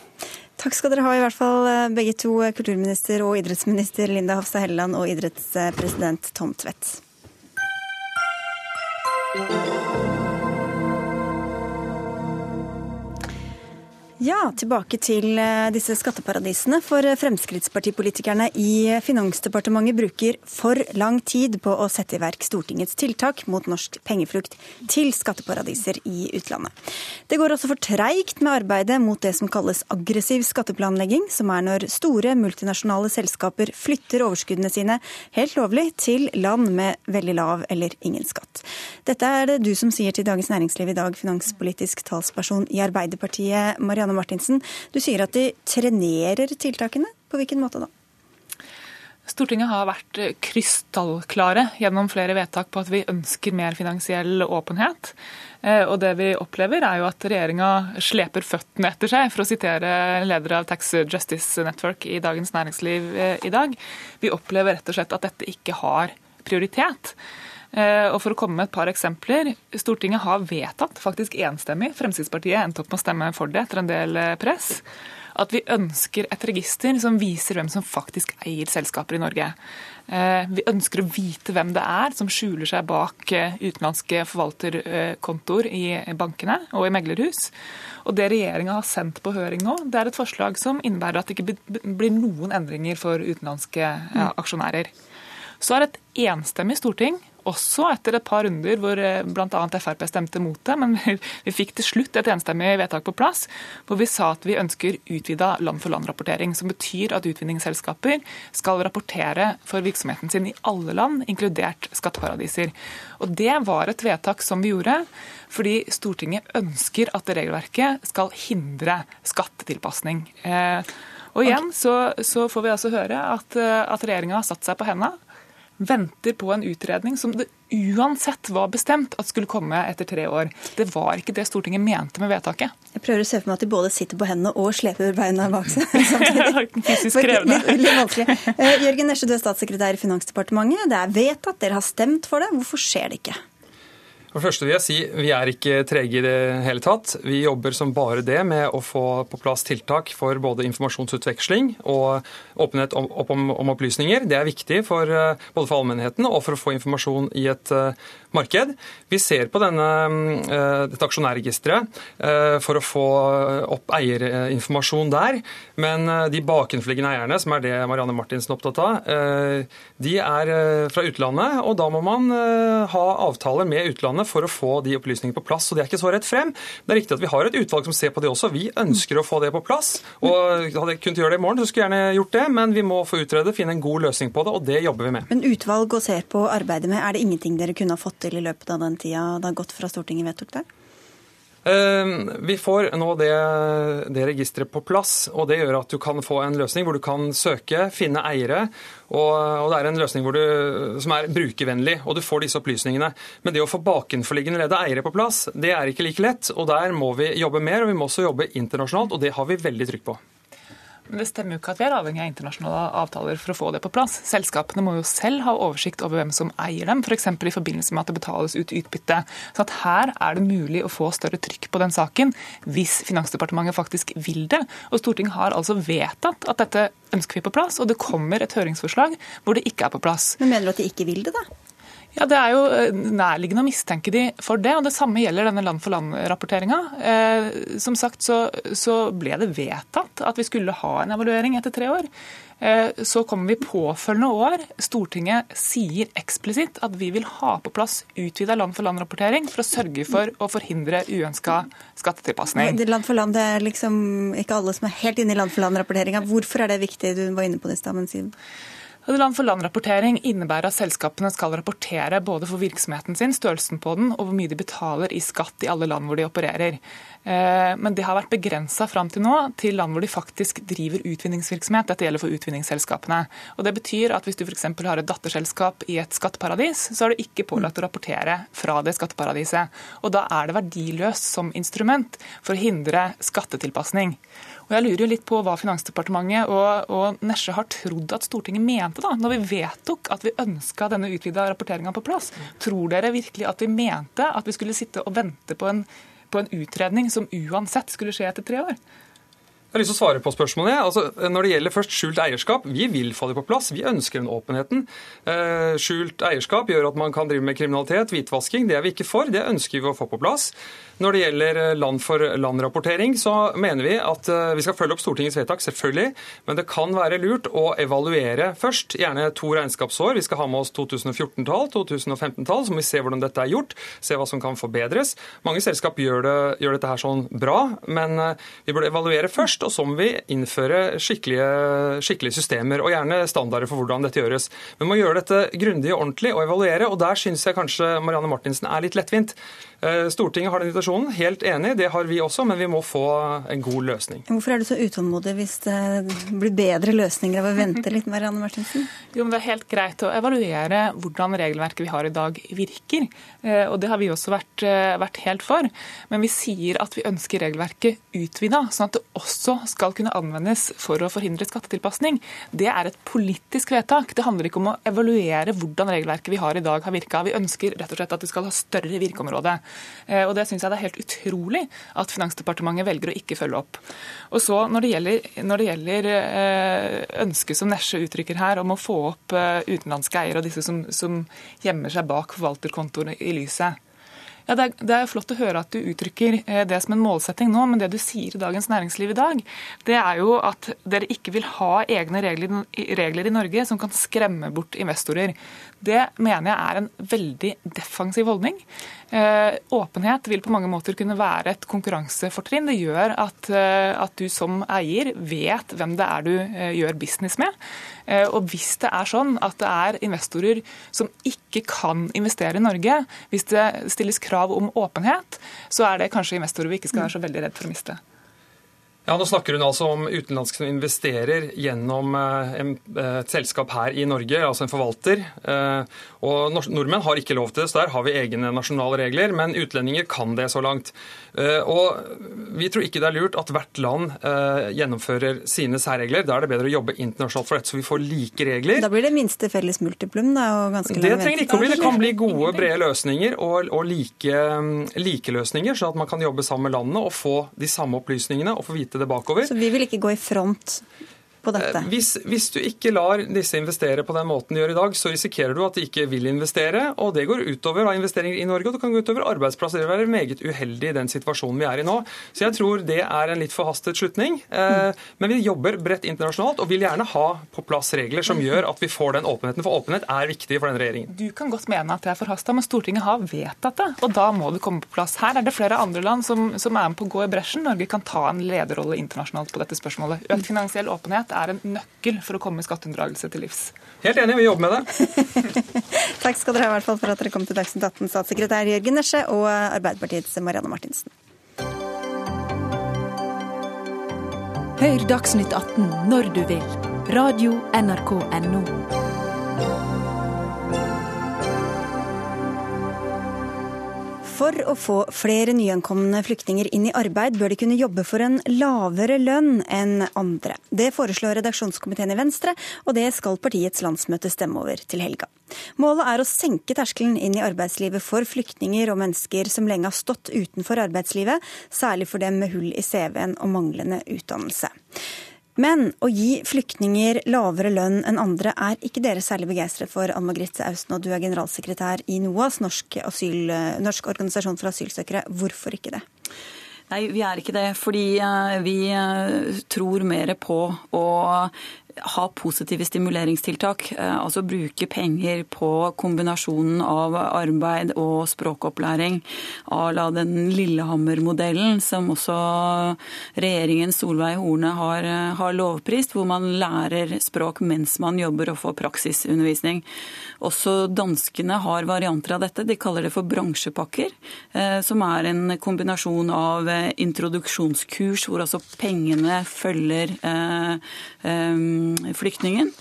Takk skal dere ha, i hvert fall eh, begge to, eh, kulturminister og idrettsminister Linda Hofstad Helleland og idrettspresident Tom Tvedt. Ja, tilbake til eh, disse skatteparadisene. For eh, Fremskrittspartipolitikerne i Finansdepartementet bruker for lang tid på å sette i verk Stortingets tiltak mot norsk pengeflukt til skatteparadiser i utlandet. Det går også for treigt med arbeidet mot det som kalles aggressiv skatteplanlegging, som er når store multinasjonale selskaper flytter overskuddene sine helt lovlig til land med veldig lav eller ingen skatt. Dette er det du som sier til Dagens Næringsliv i dag, finanspolitisk talsperson i Arbeiderpartiet, Marianne Marianne Martinsen. Du sier at de trenerer tiltakene. På hvilken måte da? Stortinget har vært krystallklare gjennom flere vedtak på at vi ønsker mer finansiell åpenhet. Eh, og det vi opplever er jo at regjeringa sleper føttene etter seg, for å sitere leder av Tax Justice Network i Dagens Næringsliv eh, i dag. Vi opplever rett og slett at dette ikke har prioritet. Eh, og for å komme med et par eksempler. Stortinget har vedtatt, faktisk enstemmig, Fremskrittspartiet endte opp med å stemme for det etter en del eh, press, at vi ønsker et register som viser hvem som faktisk eier selskaper i Norge. Eh, vi ønsker å vite hvem det er som skjuler seg bak utenlandske forvalterkontoer i bankene og i meglerhus. Og Det regjeringa har sendt på høring nå, det er et forslag som innebærer at det ikke blir noen endringer for utenlandske aksjonærer. Så har et enstemmig storting også etter et par runder hvor eh, bl.a. Frp stemte mot det. Men <laughs> vi fikk til slutt et enstemmig vedtak på plass hvor vi sa at vi ønsker utvida land-for-land-rapportering. Som betyr at utvinningsselskaper skal rapportere for virksomheten sin i alle land, inkludert skatteparadiser. Og Det var et vedtak som vi gjorde fordi Stortinget ønsker at regelverket skal hindre skattetilpasning. Eh, og igjen så, så får vi altså høre at, eh, at regjeringa har satt seg på hendene venter på en utredning som det uansett var bestemt at skulle komme etter tre år. Det var ikke det Stortinget mente med vedtaket. Jeg prøver å se for meg at de både sitter på hendene og sleper beina bak seg <laughs> samtidig. <laughs> Fysisk krevende. Litt, litt vanskelig. Uh, Jørgen Nesje, du er statssekretær i Finansdepartementet. Det er vedtatt, dere har stemt for det. Hvorfor skjer det ikke? For det første vil jeg si Vi er ikke trege i det hele tatt. Vi jobber som bare det med å få på plass tiltak for både informasjonsutveksling og åpenhet om, om, om opplysninger. Det er viktig for, eh, både for allmennheten og for å få informasjon i et uh, marked. Vi ser på denne, uh, dette aksjonærregisteret uh, for å få opp eierinformasjon der. Men de bakenforliggende eierne, som er det Marianne Martinsen er opptatt av, de er fra utlandet. Og da må man ha avtaler med utlandet for å få de opplysningene på plass. Så Det er ikke så rett frem. Det er riktig at vi har et utvalg som ser på det også. Vi ønsker å få det på plass. og Hadde jeg kunnet gjøre det i morgen, så skulle jeg gjerne gjort det. Men vi må få utrede, finne en god løsning på det, og det jobber vi med. Men utvalg å se på arbeidet med, er det ingenting dere kunne ha fått til i løpet av den tida det har gått fra Stortinget vedtok det? Ehm, vi får nå det, det registeret på plass, og det gjør at du kan få en løsning hvor du kan søke, finne eiere. Og, og det er en løsning du, som er brukervennlig, og du får disse opplysningene. Men det å få bakenforliggende ledde eiere på plass, det er ikke like lett. og Der må vi jobbe mer, og vi må også jobbe internasjonalt, og det har vi veldig trykk på. Men det stemmer jo ikke at vi er avhengig av internasjonale avtaler for å få det på plass. Selskapene må jo selv ha oversikt over hvem som eier dem, f.eks. i forbindelse med at det betales ut utbytte. Så at her er det mulig å få større trykk på den saken hvis Finansdepartementet faktisk vil det. Og Stortinget har altså vedtatt at dette ønsker vi på plass, og det kommer et høringsforslag hvor det ikke er på plass. Men mener du at de ikke vil det, da? Ja, Det er jo eh, nærliggende å mistenke de for det. og Det samme gjelder denne land-for-land-rapporteringa. Eh, som sagt så, så, ble det vedtatt at vi skulle ha en evaluering etter tre år. Eh, så kommer vi påfølgende år. Stortinget sier eksplisitt at vi vil ha på plass utvida land-for-land-rapportering for å sørge for å forhindre uønska skattetilpasning. Land-for-land, det er liksom ikke alle som er helt inne i land-for-land-rapporteringa. Hvorfor er det viktig? Du var inne på det i stad, Siv. Land-for-land-rapportering innebærer at selskapene skal rapportere både for virksomheten sin, størrelsen på den, og hvor mye de betaler i skatt i alle land hvor de opererer. Eh, men det har vært begrensa fram til nå til land hvor de faktisk driver utvinningsvirksomhet. Dette gjelder for utvinningsselskapene. Og Det betyr at hvis du f.eks. har et datterselskap i et skatteparadis, så er du ikke pålagt å rapportere fra det skatteparadiset. Og da er det verdiløst som instrument for å hindre skattetilpasning. Og jeg lurer jo litt på hva Finansdepartementet og, og Nesje har trodd at Stortinget mente da, når vi vedtok at vi ønska denne utvida rapporteringa på plass. Tror dere virkelig at vi mente at vi skulle sitte og vente på en, på en utredning som uansett skulle skje etter tre år? Jeg har lyst til å svare på spørsmålet. Altså, når det gjelder først skjult eierskap, vi vil få det på plass. Vi ønsker den åpenheten. Eh, skjult eierskap gjør at man kan drive med kriminalitet, hvitvasking. Det er vi ikke for. Det ønsker vi å få på plass. Når det gjelder eh, land-for-land-rapportering, så mener vi at eh, vi skal følge opp Stortingets vedtak, selvfølgelig. Men det kan være lurt å evaluere først, gjerne to regnskapsår. Vi skal ha med oss 2014-tall, 2015-tall, så må vi se hvordan dette er gjort. Se hva som kan forbedres. Mange selskap gjør, det, gjør dette her sånn bra, men eh, vi burde evaluere først. Og så må vi innføre skikkelige, skikkelige systemer, og gjerne standarder for hvordan dette gjøres. Vi må gjøre dette grundig og ordentlig og evaluere, og der syns jeg kanskje Marianne Martinsen er litt lettvint. Eh, Stortinget har den invitasjonen, helt enig, det har vi også, men vi må få en god løsning. Hvorfor er du så utålmodig hvis det blir bedre løsninger av å vente litt, Marianne Martinsen? Jo, men Det er helt greit å evaluere hvordan regelverket vi har i dag virker. Eh, og Det har vi også vært, eh, vært helt for. Men vi sier at vi ønsker regelverket utvida, sånn at det også skal kunne anvendes for å forhindre skattetilpasning. Det er et politisk vedtak. Det handler ikke om å evaluere hvordan regelverket vi har i dag har virka. Vi ønsker rett og slett at det skal ha større virkeområde. Eh, og Det syns jeg det er helt utrolig at Finansdepartementet velger å ikke følge opp. Og så Når det gjelder, når det gjelder eh, ønsket som Nesje uttrykker her om å få opp eh, utenlandske eiere og disse som, som gjemmer seg bak forvalterkontoene i lyset. Ja, det er, det flott å høre at du uttrykker det som en målsetting nå, men det du sier i Dagens Næringsliv i dag, det er jo at dere ikke vil ha egne regler i Norge som kan skremme bort investorer. Det mener jeg er en veldig defensiv holdning. Eh, åpenhet vil på mange måter kunne være et konkurransefortrinn. Det gjør at, eh, at, du som eier vet hvem det er du eh, gjør business med. Og hvis det er sånn at det er investorer som ikke kan investere i Norge, hvis det stilles krav om åpenhet, så er det kanskje investorer vi ikke skal være så veldig redd for å miste. Ja, Nå snakker hun altså om utenlandske som investerer gjennom eh, et selskap her i Norge, altså en forvalter. Eh, og Nordmenn har ikke lov til det, så der har vi egne nasjonale regler. Men utlendinger kan det så langt. Eh, og Vi tror ikke det er lurt at hvert land gjennomfører sine særregler. Da er det bedre å jobbe internasjonalt for dette, så vi får like regler. Da blir det minste felles multiplum, da? og ganske Det trenger ikke å bli. Det kan bli gode, brede løsninger og, og like, like løsninger, sånn at man kan jobbe sammen med landene og få de samme opplysningene og få vite det bakover. Så vi vil ikke gå i front på dette? Eh, hvis, hvis, du ikke lar disse investere på den måten de gjør i dag, så risikerer du at de ikke vil investere, og det går utover av investeringer i Norge, og det kan gå utover arbeidsplasser. Det vil være meget uheldig i den situasjonen vi er i nå. Så jeg tror det er en litt forhastet slutning. Eh, men vi jobber bredt internasjonalt og vil gjerne ha på plass regler som gjør at vi får den åpenheten, for åpenhet er viktig for denne regjeringen. Du kan godt mene at det er forhasta, men Stortinget har vedtatt det, og da må det komme på plass. Her er det flere andre land som, som er med på å gå i bresjen. Norge kan ta en lederrolle internasjonalt på dette spørsmålet. Økt finansiell åpenhet er en nøkkel for å komme skatteunndragelse til livs. Helt enig, vi jobber med det. <laughs> Takk skal dere ha i hvert fall for at dere kom til Dagsnytt 18, statssekretær Jørgen Nesje og Arbeiderpartiets Marianne Martinsen. Hør Dagsnytt 18 når du vil. Radio NRK Radio.nrk.no. For å få flere nyankomne flyktninger inn i arbeid, bør de kunne jobbe for en lavere lønn enn andre. Det foreslår redaksjonskomiteen i Venstre, og det skal partiets landsmøte stemme over til helga. Målet er å senke terskelen inn i arbeidslivet for flyktninger og mennesker som lenge har stått utenfor arbeidslivet, særlig for dem med hull i CV-en og manglende utdannelse. Men å gi flyktninger lavere lønn enn andre er ikke dere særlig begeistret for, Ann Margrethe Austen, og du er generalsekretær i NOAS, Norsk, asyl, Norsk organisasjon for asylsøkere. Hvorfor ikke det? Nei, vi er ikke det. Fordi eh, vi eh, tror mer på å ha positive stimuleringstiltak. Eh, altså bruke penger på kombinasjonen av arbeid og språkopplæring A la den Lillehammer-modellen som også regjeringen Solveig Horne har, eh, har lovprist, hvor man lærer språk mens man jobber og får praksisundervisning. Også danskene har varianter av dette. De kaller det for bransjepakker, eh, som er en kombinasjon av introduksjonskurs hvor altså pengene følger flyktningen.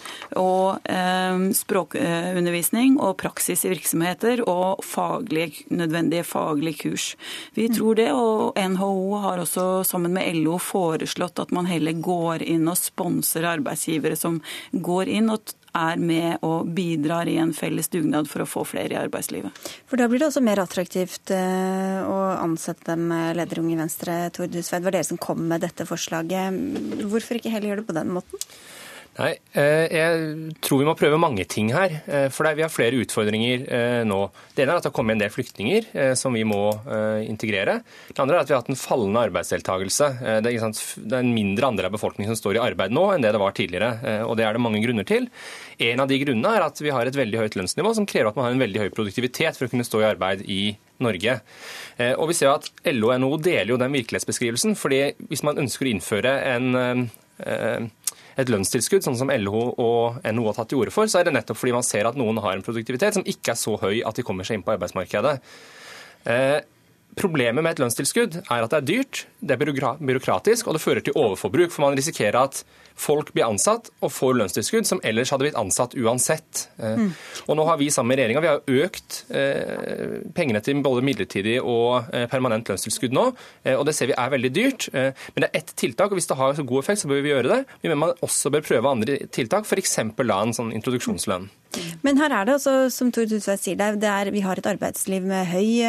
Og eh, språkundervisning og praksis i virksomheter og faglige, nødvendige faglige kurs. Vi tror det, og NHO har også sammen med LO foreslått at man heller går inn og sponser arbeidsgivere som går inn og er med og bidrar i en felles dugnad for å få flere i arbeidslivet. For Da blir det også mer attraktivt eh, å ansette dem, leder Unge Venstre, Tord Husveid. Det var dere som kom med dette forslaget. Hvorfor ikke heller gjøre det på den måten? Nei, eh, Jeg tror vi må prøve mange ting her. Eh, for Vi har flere utfordringer eh, nå. Det ene er at det har kommet en del flyktninger som vi må integrere. Det andre er at vi har hatt en fallende arbeidsdeltakelse. Det er en mindre andel av befolkningen som står i arbeid nå enn det det var tidligere. Og det er det mange grunner til. En av de grunnene er at vi har et veldig høyt lønnsnivå som krever at man har en veldig høy produktivitet for å kunne stå i arbeid i Norge. Og vi ser at LO og NHO deler jo den virkelighetsbeskrivelsen. fordi hvis man ønsker å innføre en et lønnstilskudd, sånn som LO og NHO har tatt til orde for, så er det nettopp fordi man ser at noen har en produktivitet som ikke er så høy at de kommer seg inn på arbeidsmarkedet. Eh, Problemet med et lønnstilskudd er at det er dyrt, det er byråkratisk og det fører til overforbruk. For man risikerer at folk blir ansatt og får lønnstilskudd som ellers hadde blitt ansatt uansett. Eh, mm. Og nå har vi sammen med regjeringa økt eh, pengene til både midlertidig og eh, permanent lønnstilskudd nå. Eh, og det ser vi er veldig dyrt. Eh, men det er ett tiltak, og hvis det har så god effekt, så bør vi gjøre det. Vi mener man også bør prøve andre tiltak, f.eks. la en sånn introduksjonslønn. Men her er det altså, som Tor Husvedt sier, det er, vi har et arbeidsliv med høy,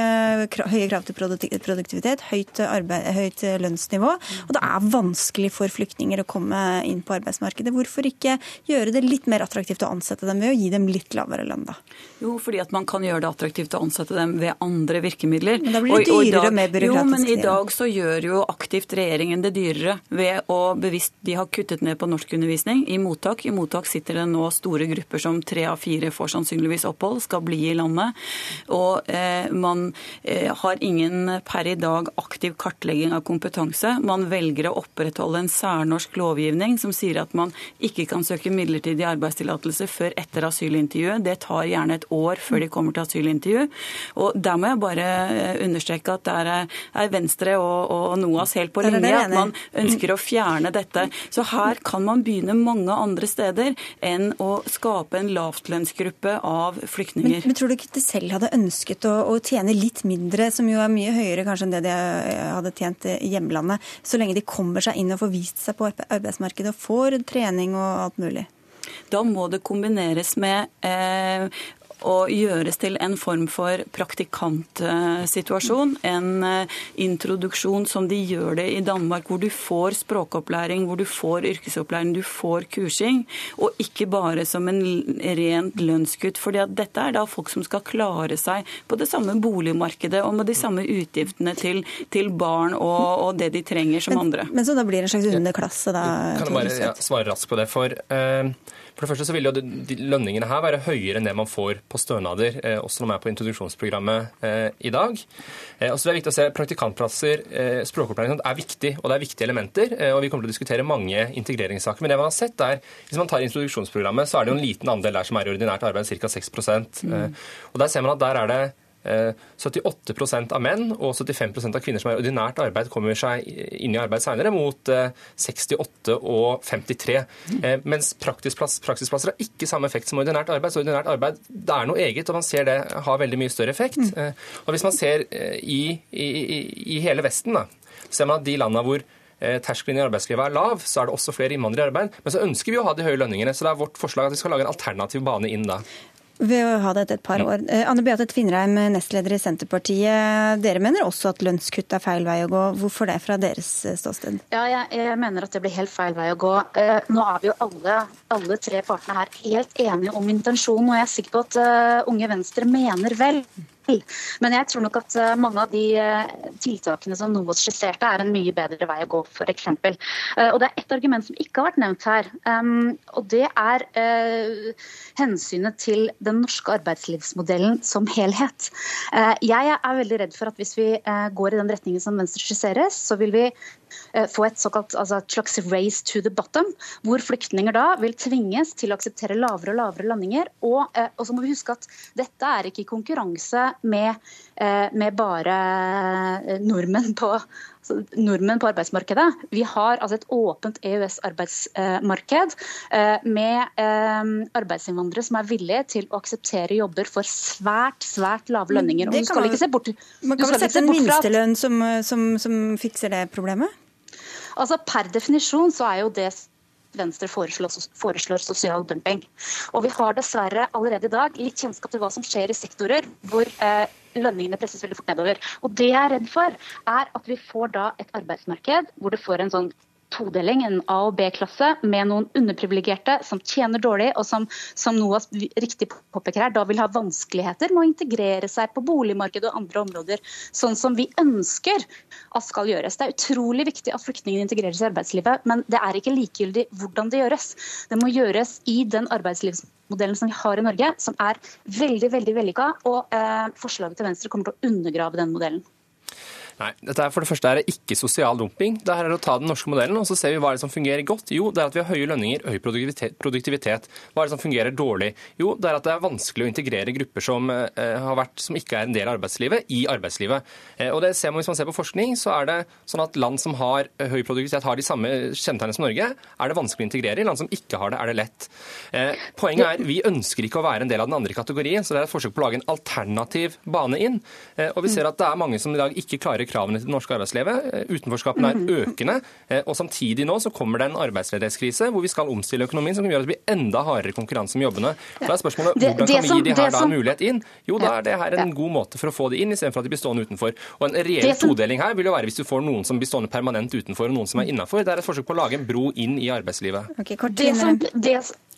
høye krav til produktivitet, høyt, arbeid, høyt, lønnsnivå. Og det er vanskelig for flyktninger å komme inn på arbeidsmarkedet. Hvorfor ikke gjøre det litt mer attraktivt å ansette dem ved å gi dem litt lavere lønn, da? Jo, fordi at man kan gjøre det attraktivt å ansette dem ved andre virkemidler. Men da blir det dyrere og, og, og mer byråkratisk. Jo, men i dag så gjør jo aktivt regjeringen det dyrere ved å bevisst De har kuttet ned på norskundervisning i mottak. I mottak sitter det nå store grupper som tre av fire får sannsynligvis opphold, skal bli i landet. Og eh, man eh, har ingen per i dag aktiv kartlegging av kompetanse. Man velger å opprettholde en særnorsk lovgivning som sier at man ikke kan søke midlertidig arbeidstillatelse før etter asylintervjuet. Det tar gjerne et år før de kommer til asylintervju. Og der må jeg bare eh, understreke at der er Venstre og, og NOAS helt på linje. At man ønsker å fjerne dette. Så her kan man begynne mange andre steder enn å skape en lavtlønnsgruppe av flyktninger. Men, men, tror du ikke de selv hadde ønsket å, å, tjene litt mindre, som jo er mye høyere kanskje enn det de hadde tjent i hjemlandet, så lenge de kommer seg inn og får vist seg på arbeidsmarkedet får trening og alt mulig? Da må det kombineres med eh, å gjøres til en form for praktikantsituasjon. En eh, introduksjon som de gjør det i Danmark, hvor du får språkopplæring, hvor du får yrkesopplæring, du får kursing. Og ikke bare som en rent lønnskutt. For dette er da folk som skal klare seg på det samme boligmarkedet og med de samme utgiftene til, til barn og, og, det de trenger som men, andre. Men så da blir det en slags underklasse, da? Kan jeg bare ja, svare raskt på det? For uh, for det første så vil jo de lønningene her være høyere enn det man får på stønader, eh, også når man er på introduksjonsprogrammet eh, i dag. Eh, og så er det viktig å se Praktikantplasser, språkopplæring er viktig, og det er viktige elementer. og Vi kommer til å diskutere mange integreringssaker. Men det man har sett er, hvis man tar introduksjonsprogrammet, så er det jo en liten andel der som er i ordinært arbeid, ca. 6 mm. Og Der ser man at der er det 78 eh, av menn og 75% av kvinner som er i ordinært arbeid, kommer seg inn i arbeid senere, mot 68 eh, og 53. Eh, mens praksisplass, praksisplasser har ikke samme effekt som ordinært arbeid. Så ordinært arbeid det er noe eget, og man ser det har veldig mye større effekt. Mm. Og Hvis man ser i, i, i hele Vesten, da, ser man at de landene hvor terskelen i arbeidslivet er lav, så er det også flere innvandrere i arbeid. Men så ønsker vi å ha de høye lønningene, så det er vårt forslag at vi skal lage en alternativ bane inn da ved å ha dette et par år. Eh, Anne Beate Tvinnereim, nestleder i Senterpartiet. Dere mener også at lønnskutt er feil vei å gå. Hvorfor det, fra deres eh, ståsted? Ja, jeg, jeg mener at det blir helt feil vei å gå. Eh, nå er vi jo alle, alle tre partene her helt enige om intensjonen, og jeg er sikker på at Unge Venstre mener vel. Men jeg tror nok at eh, mange av de eh, tiltakene som Novos skisserte, er en mye bedre vei å gå, f.eks. Eh, og det er ett argument som ikke har vært nevnt her. Og det er hensynet til den norske arbeidslivsmodellen som helhet. Jeg er veldig redd for at hvis vi går i den retningen som Venstre skisseres, så vil vi få et såkalt altså et slags race to the bottom, hvor flyktninger da vil tvinges til å akseptere lavere og lavere landinger. Og, eh, og så må vi huske at dette er ikke i konkurranse med, eh, med bare nordmenn på, altså nordmenn på arbeidsmarkedet. Vi har altså et åpent EØS-arbeidsmarked med arbeidsinnvandrere som er villige til å akseptere jobber for svært svært lave lønninger. Og du skal ikke se bort, man kan vel sette en minstelønn som, som, som fikser det problemet? Altså Per definisjon så er jo det Venstre foreslår, foreslår, sosial dumping. Og vi har dessverre allerede i dag litt kjennskap til hva som skjer i sektorer hvor eh, lønningene presses veldig fort nedover. Og det jeg er redd for, er at vi får da et arbeidsmarked hvor det får en sånn todeling, en A- og B-klasse, med noen underprivilegerte som tjener dårlig, og som, som Noah riktig påpeker her, da vil ha vanskeligheter med å integrere seg på boligmarkedet og andre områder, sånn som vi ønsker at skal gjøres. Det er utrolig viktig at flyktningene integreres i arbeidslivet, men det er ikke likegyldig hvordan det gjøres. Det må gjøres i den arbeidslivsmodellen som vi har i Norge, som er veldig veldig vellykka, og eh, forslaget til Venstre kommer til å undergrave den modellen. Nei, dette er For det første er det ikke sosial dumping. Det er å ta den norske modellen og så ser vi hva er det som fungerer godt. Jo, det er at vi har høye lønninger, høy produktivitet. Hva er det som fungerer dårlig? Jo, det er at det er vanskelig å integrere grupper som, eh, vært, som ikke er en del av arbeidslivet, i arbeidslivet. Eh, og det ser man, Hvis man ser på forskning, så er det sånn at land som har høy produktivitet, har de samme kjennetegnene som Norge. Er det vanskelig å integrere? I land som ikke har det, er det lett. Eh, poenget er vi ønsker ikke å være en del av den andre kategorien, så det er et forsøk på å lage en alternativ bane inn. Eh, og vi ser at det er mange som i dag ikke klarer kravene til det norske arbeidslivet. Utenforskapen utenforskapene er mhm. økende. Eh, og samtidig nå så kommer det en arbeidsledighetskrise hvor vi skal omstille økonomien, som gjør at det blir enda hardere konkurranse om jobbene. Da er spørsmålet hvordan kan vi gi de her da en mulighet inn? Jo, da er det her en god måte for å få de inn, istedenfor at de blir stående utenfor. Og en reell todeling her vil jo være hvis du får noen som blir stående permanent utenfor, og noen som er innafor. Det er et forsøk på å lage en bro inn i arbeidslivet. Okay, det, som, det,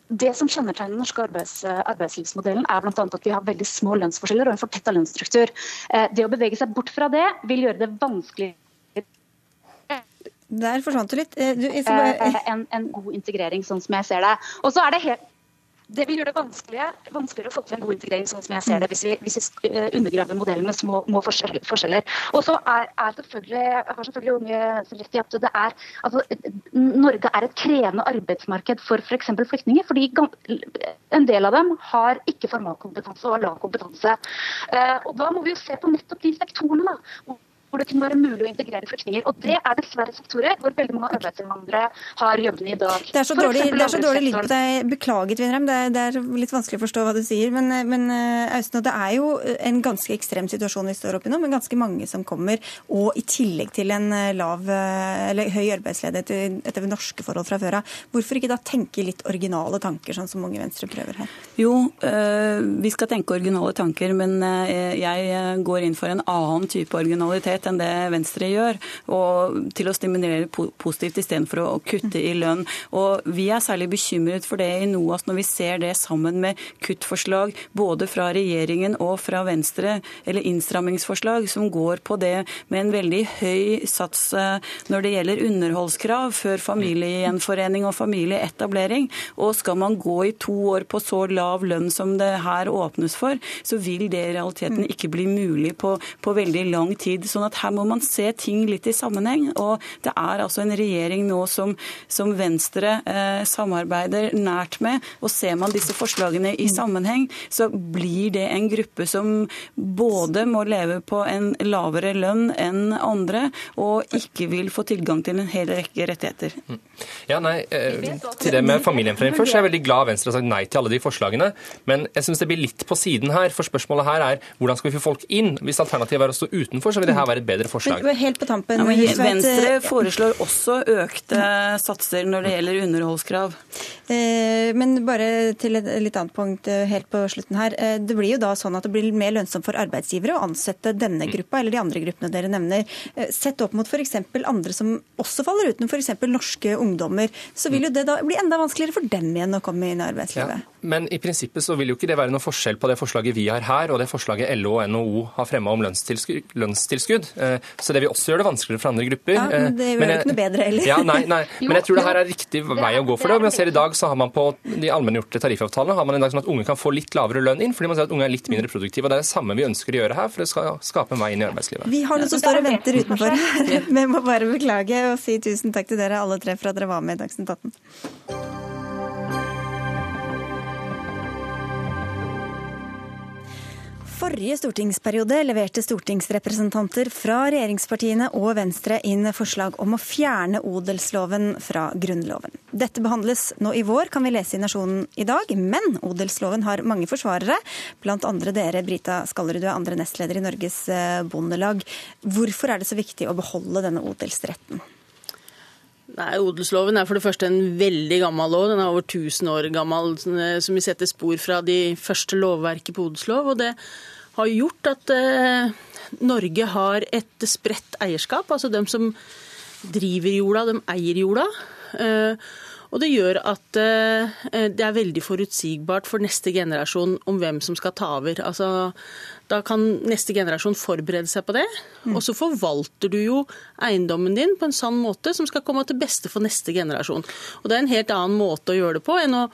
det som kjennetegner den norske arbeids, arbeidslivsmodellen, er bl.a. at vi har veldig små lønnsforskjeller og en fortetta lønnsstruktur. Eh, det å bevege seg bort fra det vil gjøre det vanskelig der forsvant du litt. Eh, du. Eh, en, en, god integrering, sånn som jeg ser det. Og så er det helt det vil gjøre det vanskeligere, å få til en god integrering, sånn som jeg ser det, hvis vi, hvis vi eh, undergraver modellen med små, små forskjeller. Og så er, er selvfølgelig, har selvfølgelig unge rett i at det er altså, Norge er et krevende arbeidsmarked for f.eks. For flyktninger. fordi en del av dem har ikke formalkompetanse og har lav kompetanse. Eh, og Da må vi jo se på nettopp de sektorene. da, hvor det kunne være mulig å integrere flyktninger. Og det er dessverre sektorer hvor veldig mange arbeidsinnvandrere har jobbene i dag. Det er så dårlig, det er så dårlig lyd på deg. Beklaget, Tvinrem. Det, det, er litt vanskelig å forstå hva du sier. Men, men eh, Austen, det er jo en ganske ekstrem situasjon vi står oppe i nå, med ganske mange som kommer. Og i tillegg til en eh, lav, eh, eller høy arbeidsledighet etter norske forhold fra før av. Hvorfor ikke da tenke litt originale tanker, sånn som Unge Venstre prøver her? Jo, vi skal tenke originale tanker, men jeg går inn for en annen type originalitet enn det Venstre gjør, og til å stimulere positivt istedenfor å kutte i lønn. Og Vi er særlig bekymret for det i NOAS når vi ser det sammen med kuttforslag både fra regjeringen og fra Venstre, eller innstrammingsforslag som går på det med en veldig høy sats eh, når det gjelder underholdskrav før familiegjenforening og familieetablering. Og skal man gå i to år på så lav lønn som det her åpnes for, så vil det i realiteten ikke bli mulig på, på veldig lang tid. sånn at at her må man se ting litt i sammenheng. Og det er altså en regjering nå som, som Venstre eh, samarbeider nært med. Og ser man disse forslagene i sammenheng, så blir det en gruppe som både må leve på en lavere lønn enn andre, og ikke vil få tilgang til en hel rekke rettigheter. Mm. Ja, nei, eh, Til det med familiegjenforening først, så er jeg veldig glad Venstre har sagt nei til alle de forslagene. Men jeg syns det blir litt på siden her. For spørsmålet her er hvordan skal vi få folk inn? Hvis alternativet er å stå utenfor, så vil det her være et bedre forslag. Men, helt på tampen, ja, Venstre foreslår også økte satser når det gjelder underholdskrav. Eh, men bare til et litt annet punkt eh, helt på slutten her. Eh, det blir jo da sånn at det blir mer lønnsomt for arbeidsgivere å ansette denne gruppa eller de andre gruppene dere nevner. Sett opp mot f.eks. andre som også faller uten, f.eks. norske ungdommer. Så vil jo det da bli enda vanskeligere for dem igjen å komme inn i arbeidslivet. Ja, men i prinsippet så vil jo ikke det være noe forskjell på det forslaget vi har her og det forslaget LO og NHO har fremma om lønnstilskudd. Lønnstilskudd. Så det vil også gjøre det vanskeligere for andre grupper. Ja, Men det gjør det ikke noe bedre heller. Ja, nei, nei. Men jeg tror det her er riktig vei å gå for det. Men jeg ser i dag så har man på de allmenngjorte tariffavtalene har man en dag sånn at unge kan få litt lavere lønn inn, fordi man ser at unge er litt mindre produktive. og Det er det samme vi ønsker å gjøre her for det skal skape en vei inn i arbeidslivet. Vi har noen som står og venter utenfor. Vi <laughs> må bare beklage og si tusen takk til dere alle tre for at dere var med i Dagsnytt 18. Forrige stortingsperiode leverte stortingsrepresentanter fra regjeringspartiene og Venstre inn forslag om å fjerne odelsloven fra Grunnloven. Dette behandles nå i vår, kan vi lese i Nasjonen i dag. Men odelsloven har mange forsvarere, blant andre dere, Brita Skallerud, du er andre nestleder i Norges eh, Bondelag. Hvorfor er det så viktig å beholde denne odelsretten? Nei, Odelsloven er for det første en veldig gammel lov. Den er over 1000 år gammel, som vi setter spor fra de første lovverket på odelslov. og det har gjort at eh, Norge har et spredt eierskap. Altså dem som driver jorda, de eier jorda. Eh, og det gjør at eh, det er veldig forutsigbart for neste generasjon om hvem som skal ta over. Altså, da kan neste generasjon forberede seg på det. Mm. Og så forvalter du jo eiendommen din på en sann måte som skal komme til beste for neste generasjon. Og det er en helt annen måte å gjøre det på enn å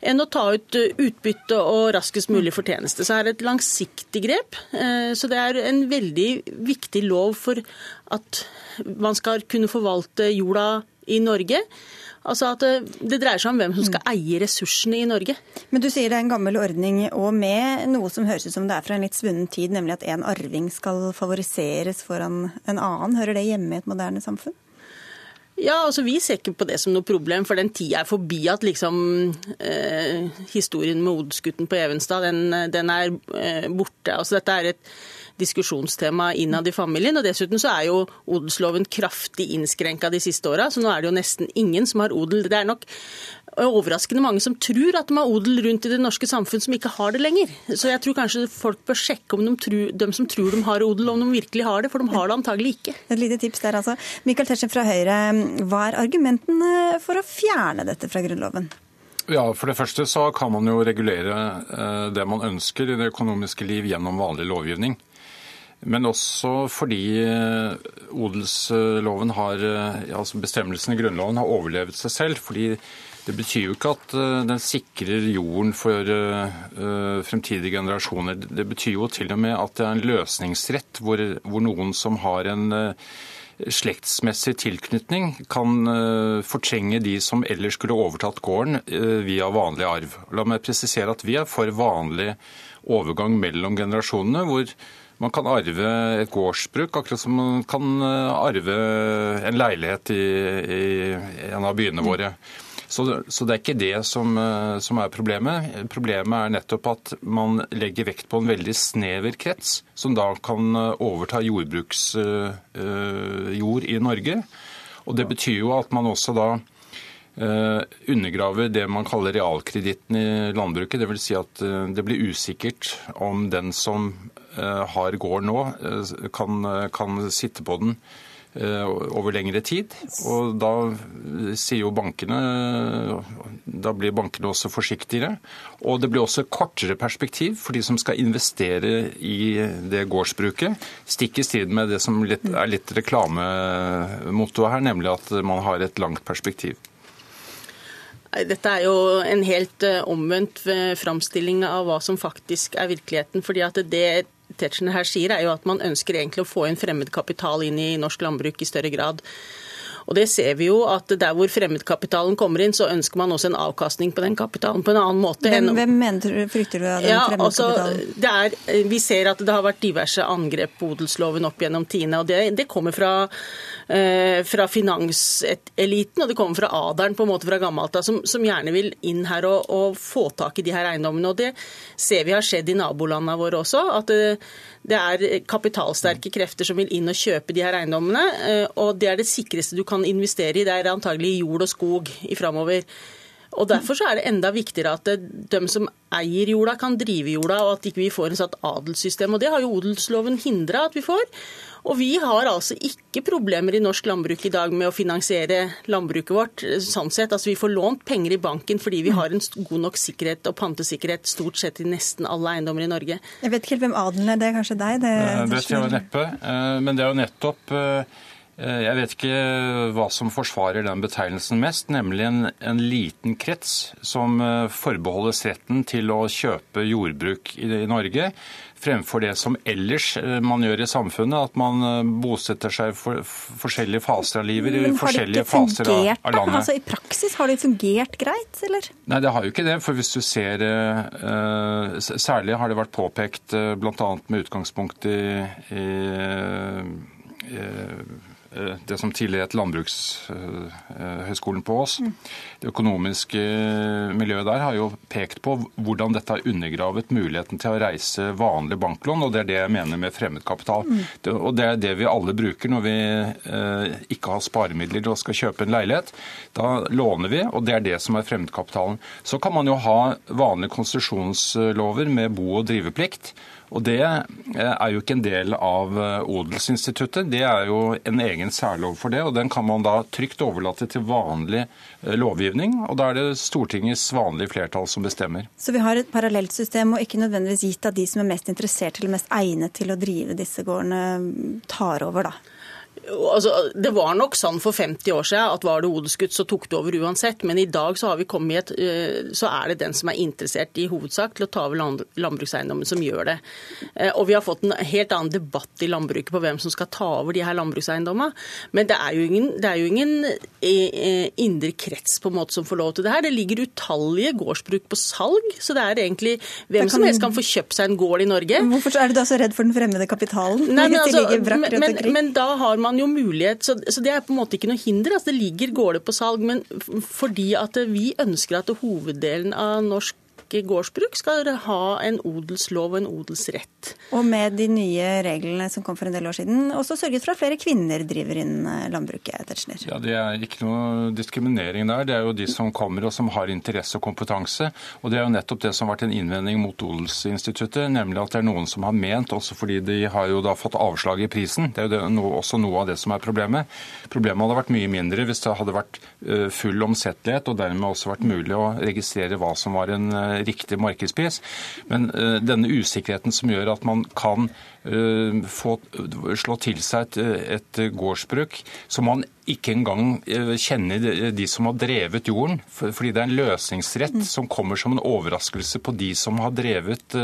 enn å ta ut eh, utbytte og raskest mulig fortjeneste. Så det er et langsiktig grep. Eh, så det er en veldig viktig lov for at man skal kunne forvalte jorda i Norge. Altså at det, det, dreier seg om hvem som skal eie ressursene i Norge. Men du sier det er en gammel ordning, og med noe som høres ut som det er fra en litt svunnen tid, nemlig at en arving skal favoriseres foran en annen. Hører det hjemme i et moderne samfunn? Ja, altså Vi ser ikke på det som noe problem, for den tida er forbi at liksom eh, historien med odelsgutten på Evenstad, den, den er eh, borte. Altså Dette er et diskusjonstema innad i familien. og Dessuten så er jo odelsloven kraftig innskrenka de siste åra, så nå er det jo nesten ingen som har odel. Det er nok overraskende mange som tror at de har odel rundt i det norske samfunn, som ikke har det lenger. Så jeg tror kanskje folk bør sjekke om de, tror, de som tror de har odel, om de virkelig har det, for de har det antagelig ikke. Et lite tips der altså. Michael Tetzschner fra Høyre, hva er argumentene for å fjerne dette fra Grunnloven? Ja, For det første så kan man jo regulere eh, det man ønsker i det økonomiske liv gjennom vanlig lovgivning. Men også fordi eh, odelsloven har, eh, altså bestemmelsene i Grunnloven har overlevet seg selv. fordi Det betyr jo ikke at eh, den sikrer jorden for uh, fremtidige generasjoner. Det betyr jo til og med at det er en løsningsrett hvor, hvor noen som har en slektsmessig tilknytning, kan fortrenge de som ellers skulle overtatt gården via vanlig arv. La meg presisere at vi er for vanlig overgang mellom generasjonene, hvor man kan arve et gårdsbruk, akkurat som man kan arve en leilighet i, i en av byene våre. Så, så, det er ikke det som, eh, som, er problemet. Problemet er nettopp at man legger vekt på en veldig snever krets, som da kan eh, overta jordbruksjord eh, i Norge. Og det betyr jo at man også da undergraver det man kaller realkreditten i landbruket. Dvs. Si at det blir usikkert om den som har gård nå, kan, kan sitte på den over lengre tid. Og da sier jo bankene Da blir bankene også forsiktigere. Og det blir også kortere perspektiv for de som skal investere i det gårdsbruket. Stikk i strid med det som er litt reklamemottoet her, nemlig at man har et langt perspektiv. Dette er jo en helt eh, omvendt eh, framstilling av hva som faktisk er virkeligheten. fordi at det Tetzschner her sier, er jo at man ønsker egentlig å få en fremmed kapital inn i norsk landbruk i større grad. Og det ser vi jo at Der hvor fremmedkapitalen kommer inn, så ønsker man også en avkastning på den kapitalen på en annen måte. Hvem, hvem mener, frykter du av den ja, fremmedkapitalen? Altså, vi ser at det har vært diverse angrep på odelsloven opp gjennom tiende. og Det, det kommer fra, eh, fra finanseliten og det kommer fra adelen på en måte fra gammelt av, som, som, gjerne vil inn her og, og, få tak i de her eiendommene. og Det ser vi har skjedd i nabolandene våre også. at det, det er kapitalsterke krefter som vil inn og kjøpe de her eiendommene. Eh, og det er det sikreste du kan investere i. Det er antagelig jord og skog i framover. Og Derfor så er det enda viktigere at de som eier jorda, kan drive jorda, og at ikke vi ikke får en sånn adelssystem. Og Det har jo odelsloven hindra at vi får. Og vi har altså ikke problemer i norsk landbruk i dag med å finansiere landbruket vårt. sånn sett. Altså Vi får lånt penger i banken fordi vi har en god nok sikkerhet og pantesikkerhet stort sett i nesten alle eiendommer i Norge. Jeg vet ikke helt hvem adelen er, det er kanskje deg? Det, det vet jeg neppe. Eh, men det er jo nettopp eh, Eh, jeg vet ikke hva som forsvarer den betegnelsen mest, nemlig en, en, liten krets som eh, forbeholdes retten til å kjøpe jordbruk i, i, Norge, fremfor det som ellers eh, man gjør i samfunnet, at man bosetter seg for, for forskjellige faser av livet i forskjellige faser av, av, landet. Altså, I praksis har det fungert greit, eller? Nei, det har jo ikke det. For hvis du ser uh, Særlig har det vært påpekt uh, bl.a. med utgangspunkt i, i uh, Eh, det som tidligere het Landbrukshøgskolen på Ås. Mm. Det økonomiske miljøet der har jo pekt på hvordan dette har undergravet muligheten til å reise vanlige banklån, og det er det jeg mener med fremmedkapital. Mm. Det, og det er det vi alle bruker når vi eh, ikke har sparemidler og skal kjøpe en leilighet. Da låner vi, og det er det som er fremmedkapitalen. Så kan man jo ha vanlige konstitusjonslover med bo- og driveplikt. Og Det eh, er jo ikke en del av eh, odelsinstituttet. Det er jo en egen særlov for det, og den kan man da trygt overlate til vanlig eh, lovgivning. og Da er det Stortingets vanlige flertall som bestemmer. Så vi har et parallelt system, og ikke nødvendigvis gitt at de som er mest interessert eller mest egnet til å drive disse gårdene, tar over, da? Altså, det var nok sånn for 50 år siden at var det odelsgutt, så tok det over uansett. Men i dag så, har vi kommet i et, eh, så er det den som er interessert i hovedsak til å ta over landbrukseiendommen, som gjør det. Eh, og vi har fått en helt annen debatt i landbruket på hvem som skal ta over de her landbrukseiendommene. Men det er jo ingen, det er jo ingen eh, indre krets på en måte som får lov til det her. Det ligger utallige gårdsbruk på salg, så det er egentlig hvem kan... som helst kan få kjøpt seg en gård i Norge. Hvorfor er du da så redd for den fremmede kapitalen? Nei, men, altså, men, men, men da har man jo mulighet, så, så, det er på en måte ikke noe hinder. Altså, det ligger gårder på salg, men fordi at vi ønsker at hoveddelen av norsk gårdsbruk skal ha en odelslov og en odelsrett. Og med de nye reglene som kom for en del år siden, også sørget for at flere kvinner driver inn eh, landbruket? Tetzschner. Ja, Det er ikke noe diskriminering der. Det er jo de som kommer og som har interesse og kompetanse. Og det er jo nettopp det som har vært en innvending mot odelsinstituttet, nemlig at det er noen som har ment, også fordi de har jo da fått avslag i prisen. Det er jo det, no, også noe av det som er problemet. Problemet hadde vært mye mindre hvis det hadde vært eh, full omsettelighet og dermed også vært mulig å registrere hva som var en eh, riktig markedspris. Men denne usikkerheten som gjør at man kan få slå til seg et, et gårdsbruk som man ikke engang kjenner de som har drevet jorden. Fordi det er en løsningsrett mm. som kommer som en overraskelse på de som har drevet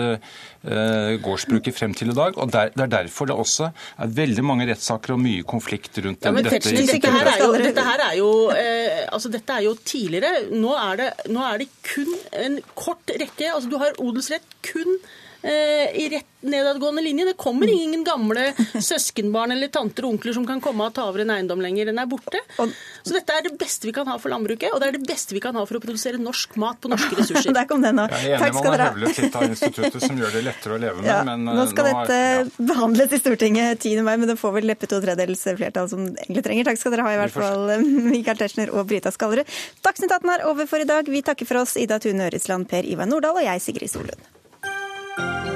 gårdsbruket frem til i dag. og Det er derfor det også er veldig mange rettssaker og mye konflikt rundt ja, men dette. Dette her er jo, dette her er jo, eh, altså dette er jo tidligere. Nå er, det, nå er det kun en kort rekke. altså Du har odelsrett kun eh, i rett nedadgående linje. Det kommer ingen gamle søskenbarn eller tanter og onkler som kan komme og ta over en eiendom lenger. Den er borte. Så dette er det beste vi kan ha for landbruket, og det er det beste vi kan ha for å produsere norsk mat på norske <laughs> ressurser. Der kom den nå. Jeg er enig med høvlet litt av instituttet som gjør det lettere å leve med, ja, men Nå skal nå dette ja. behandles i Stortinget 10. mai, men det får vel leppe to tredjedels flertall som det egentlig trenger. Takk skal dere ha i hvert fall, Michael Tetzschner og Brita Skallerud. Dagsnytt 18 er over for i dag. Vi takker for oss, Ida Tune Øresland, Per Ivar Nordahl og jeg, Sigrid Solund. Thank you.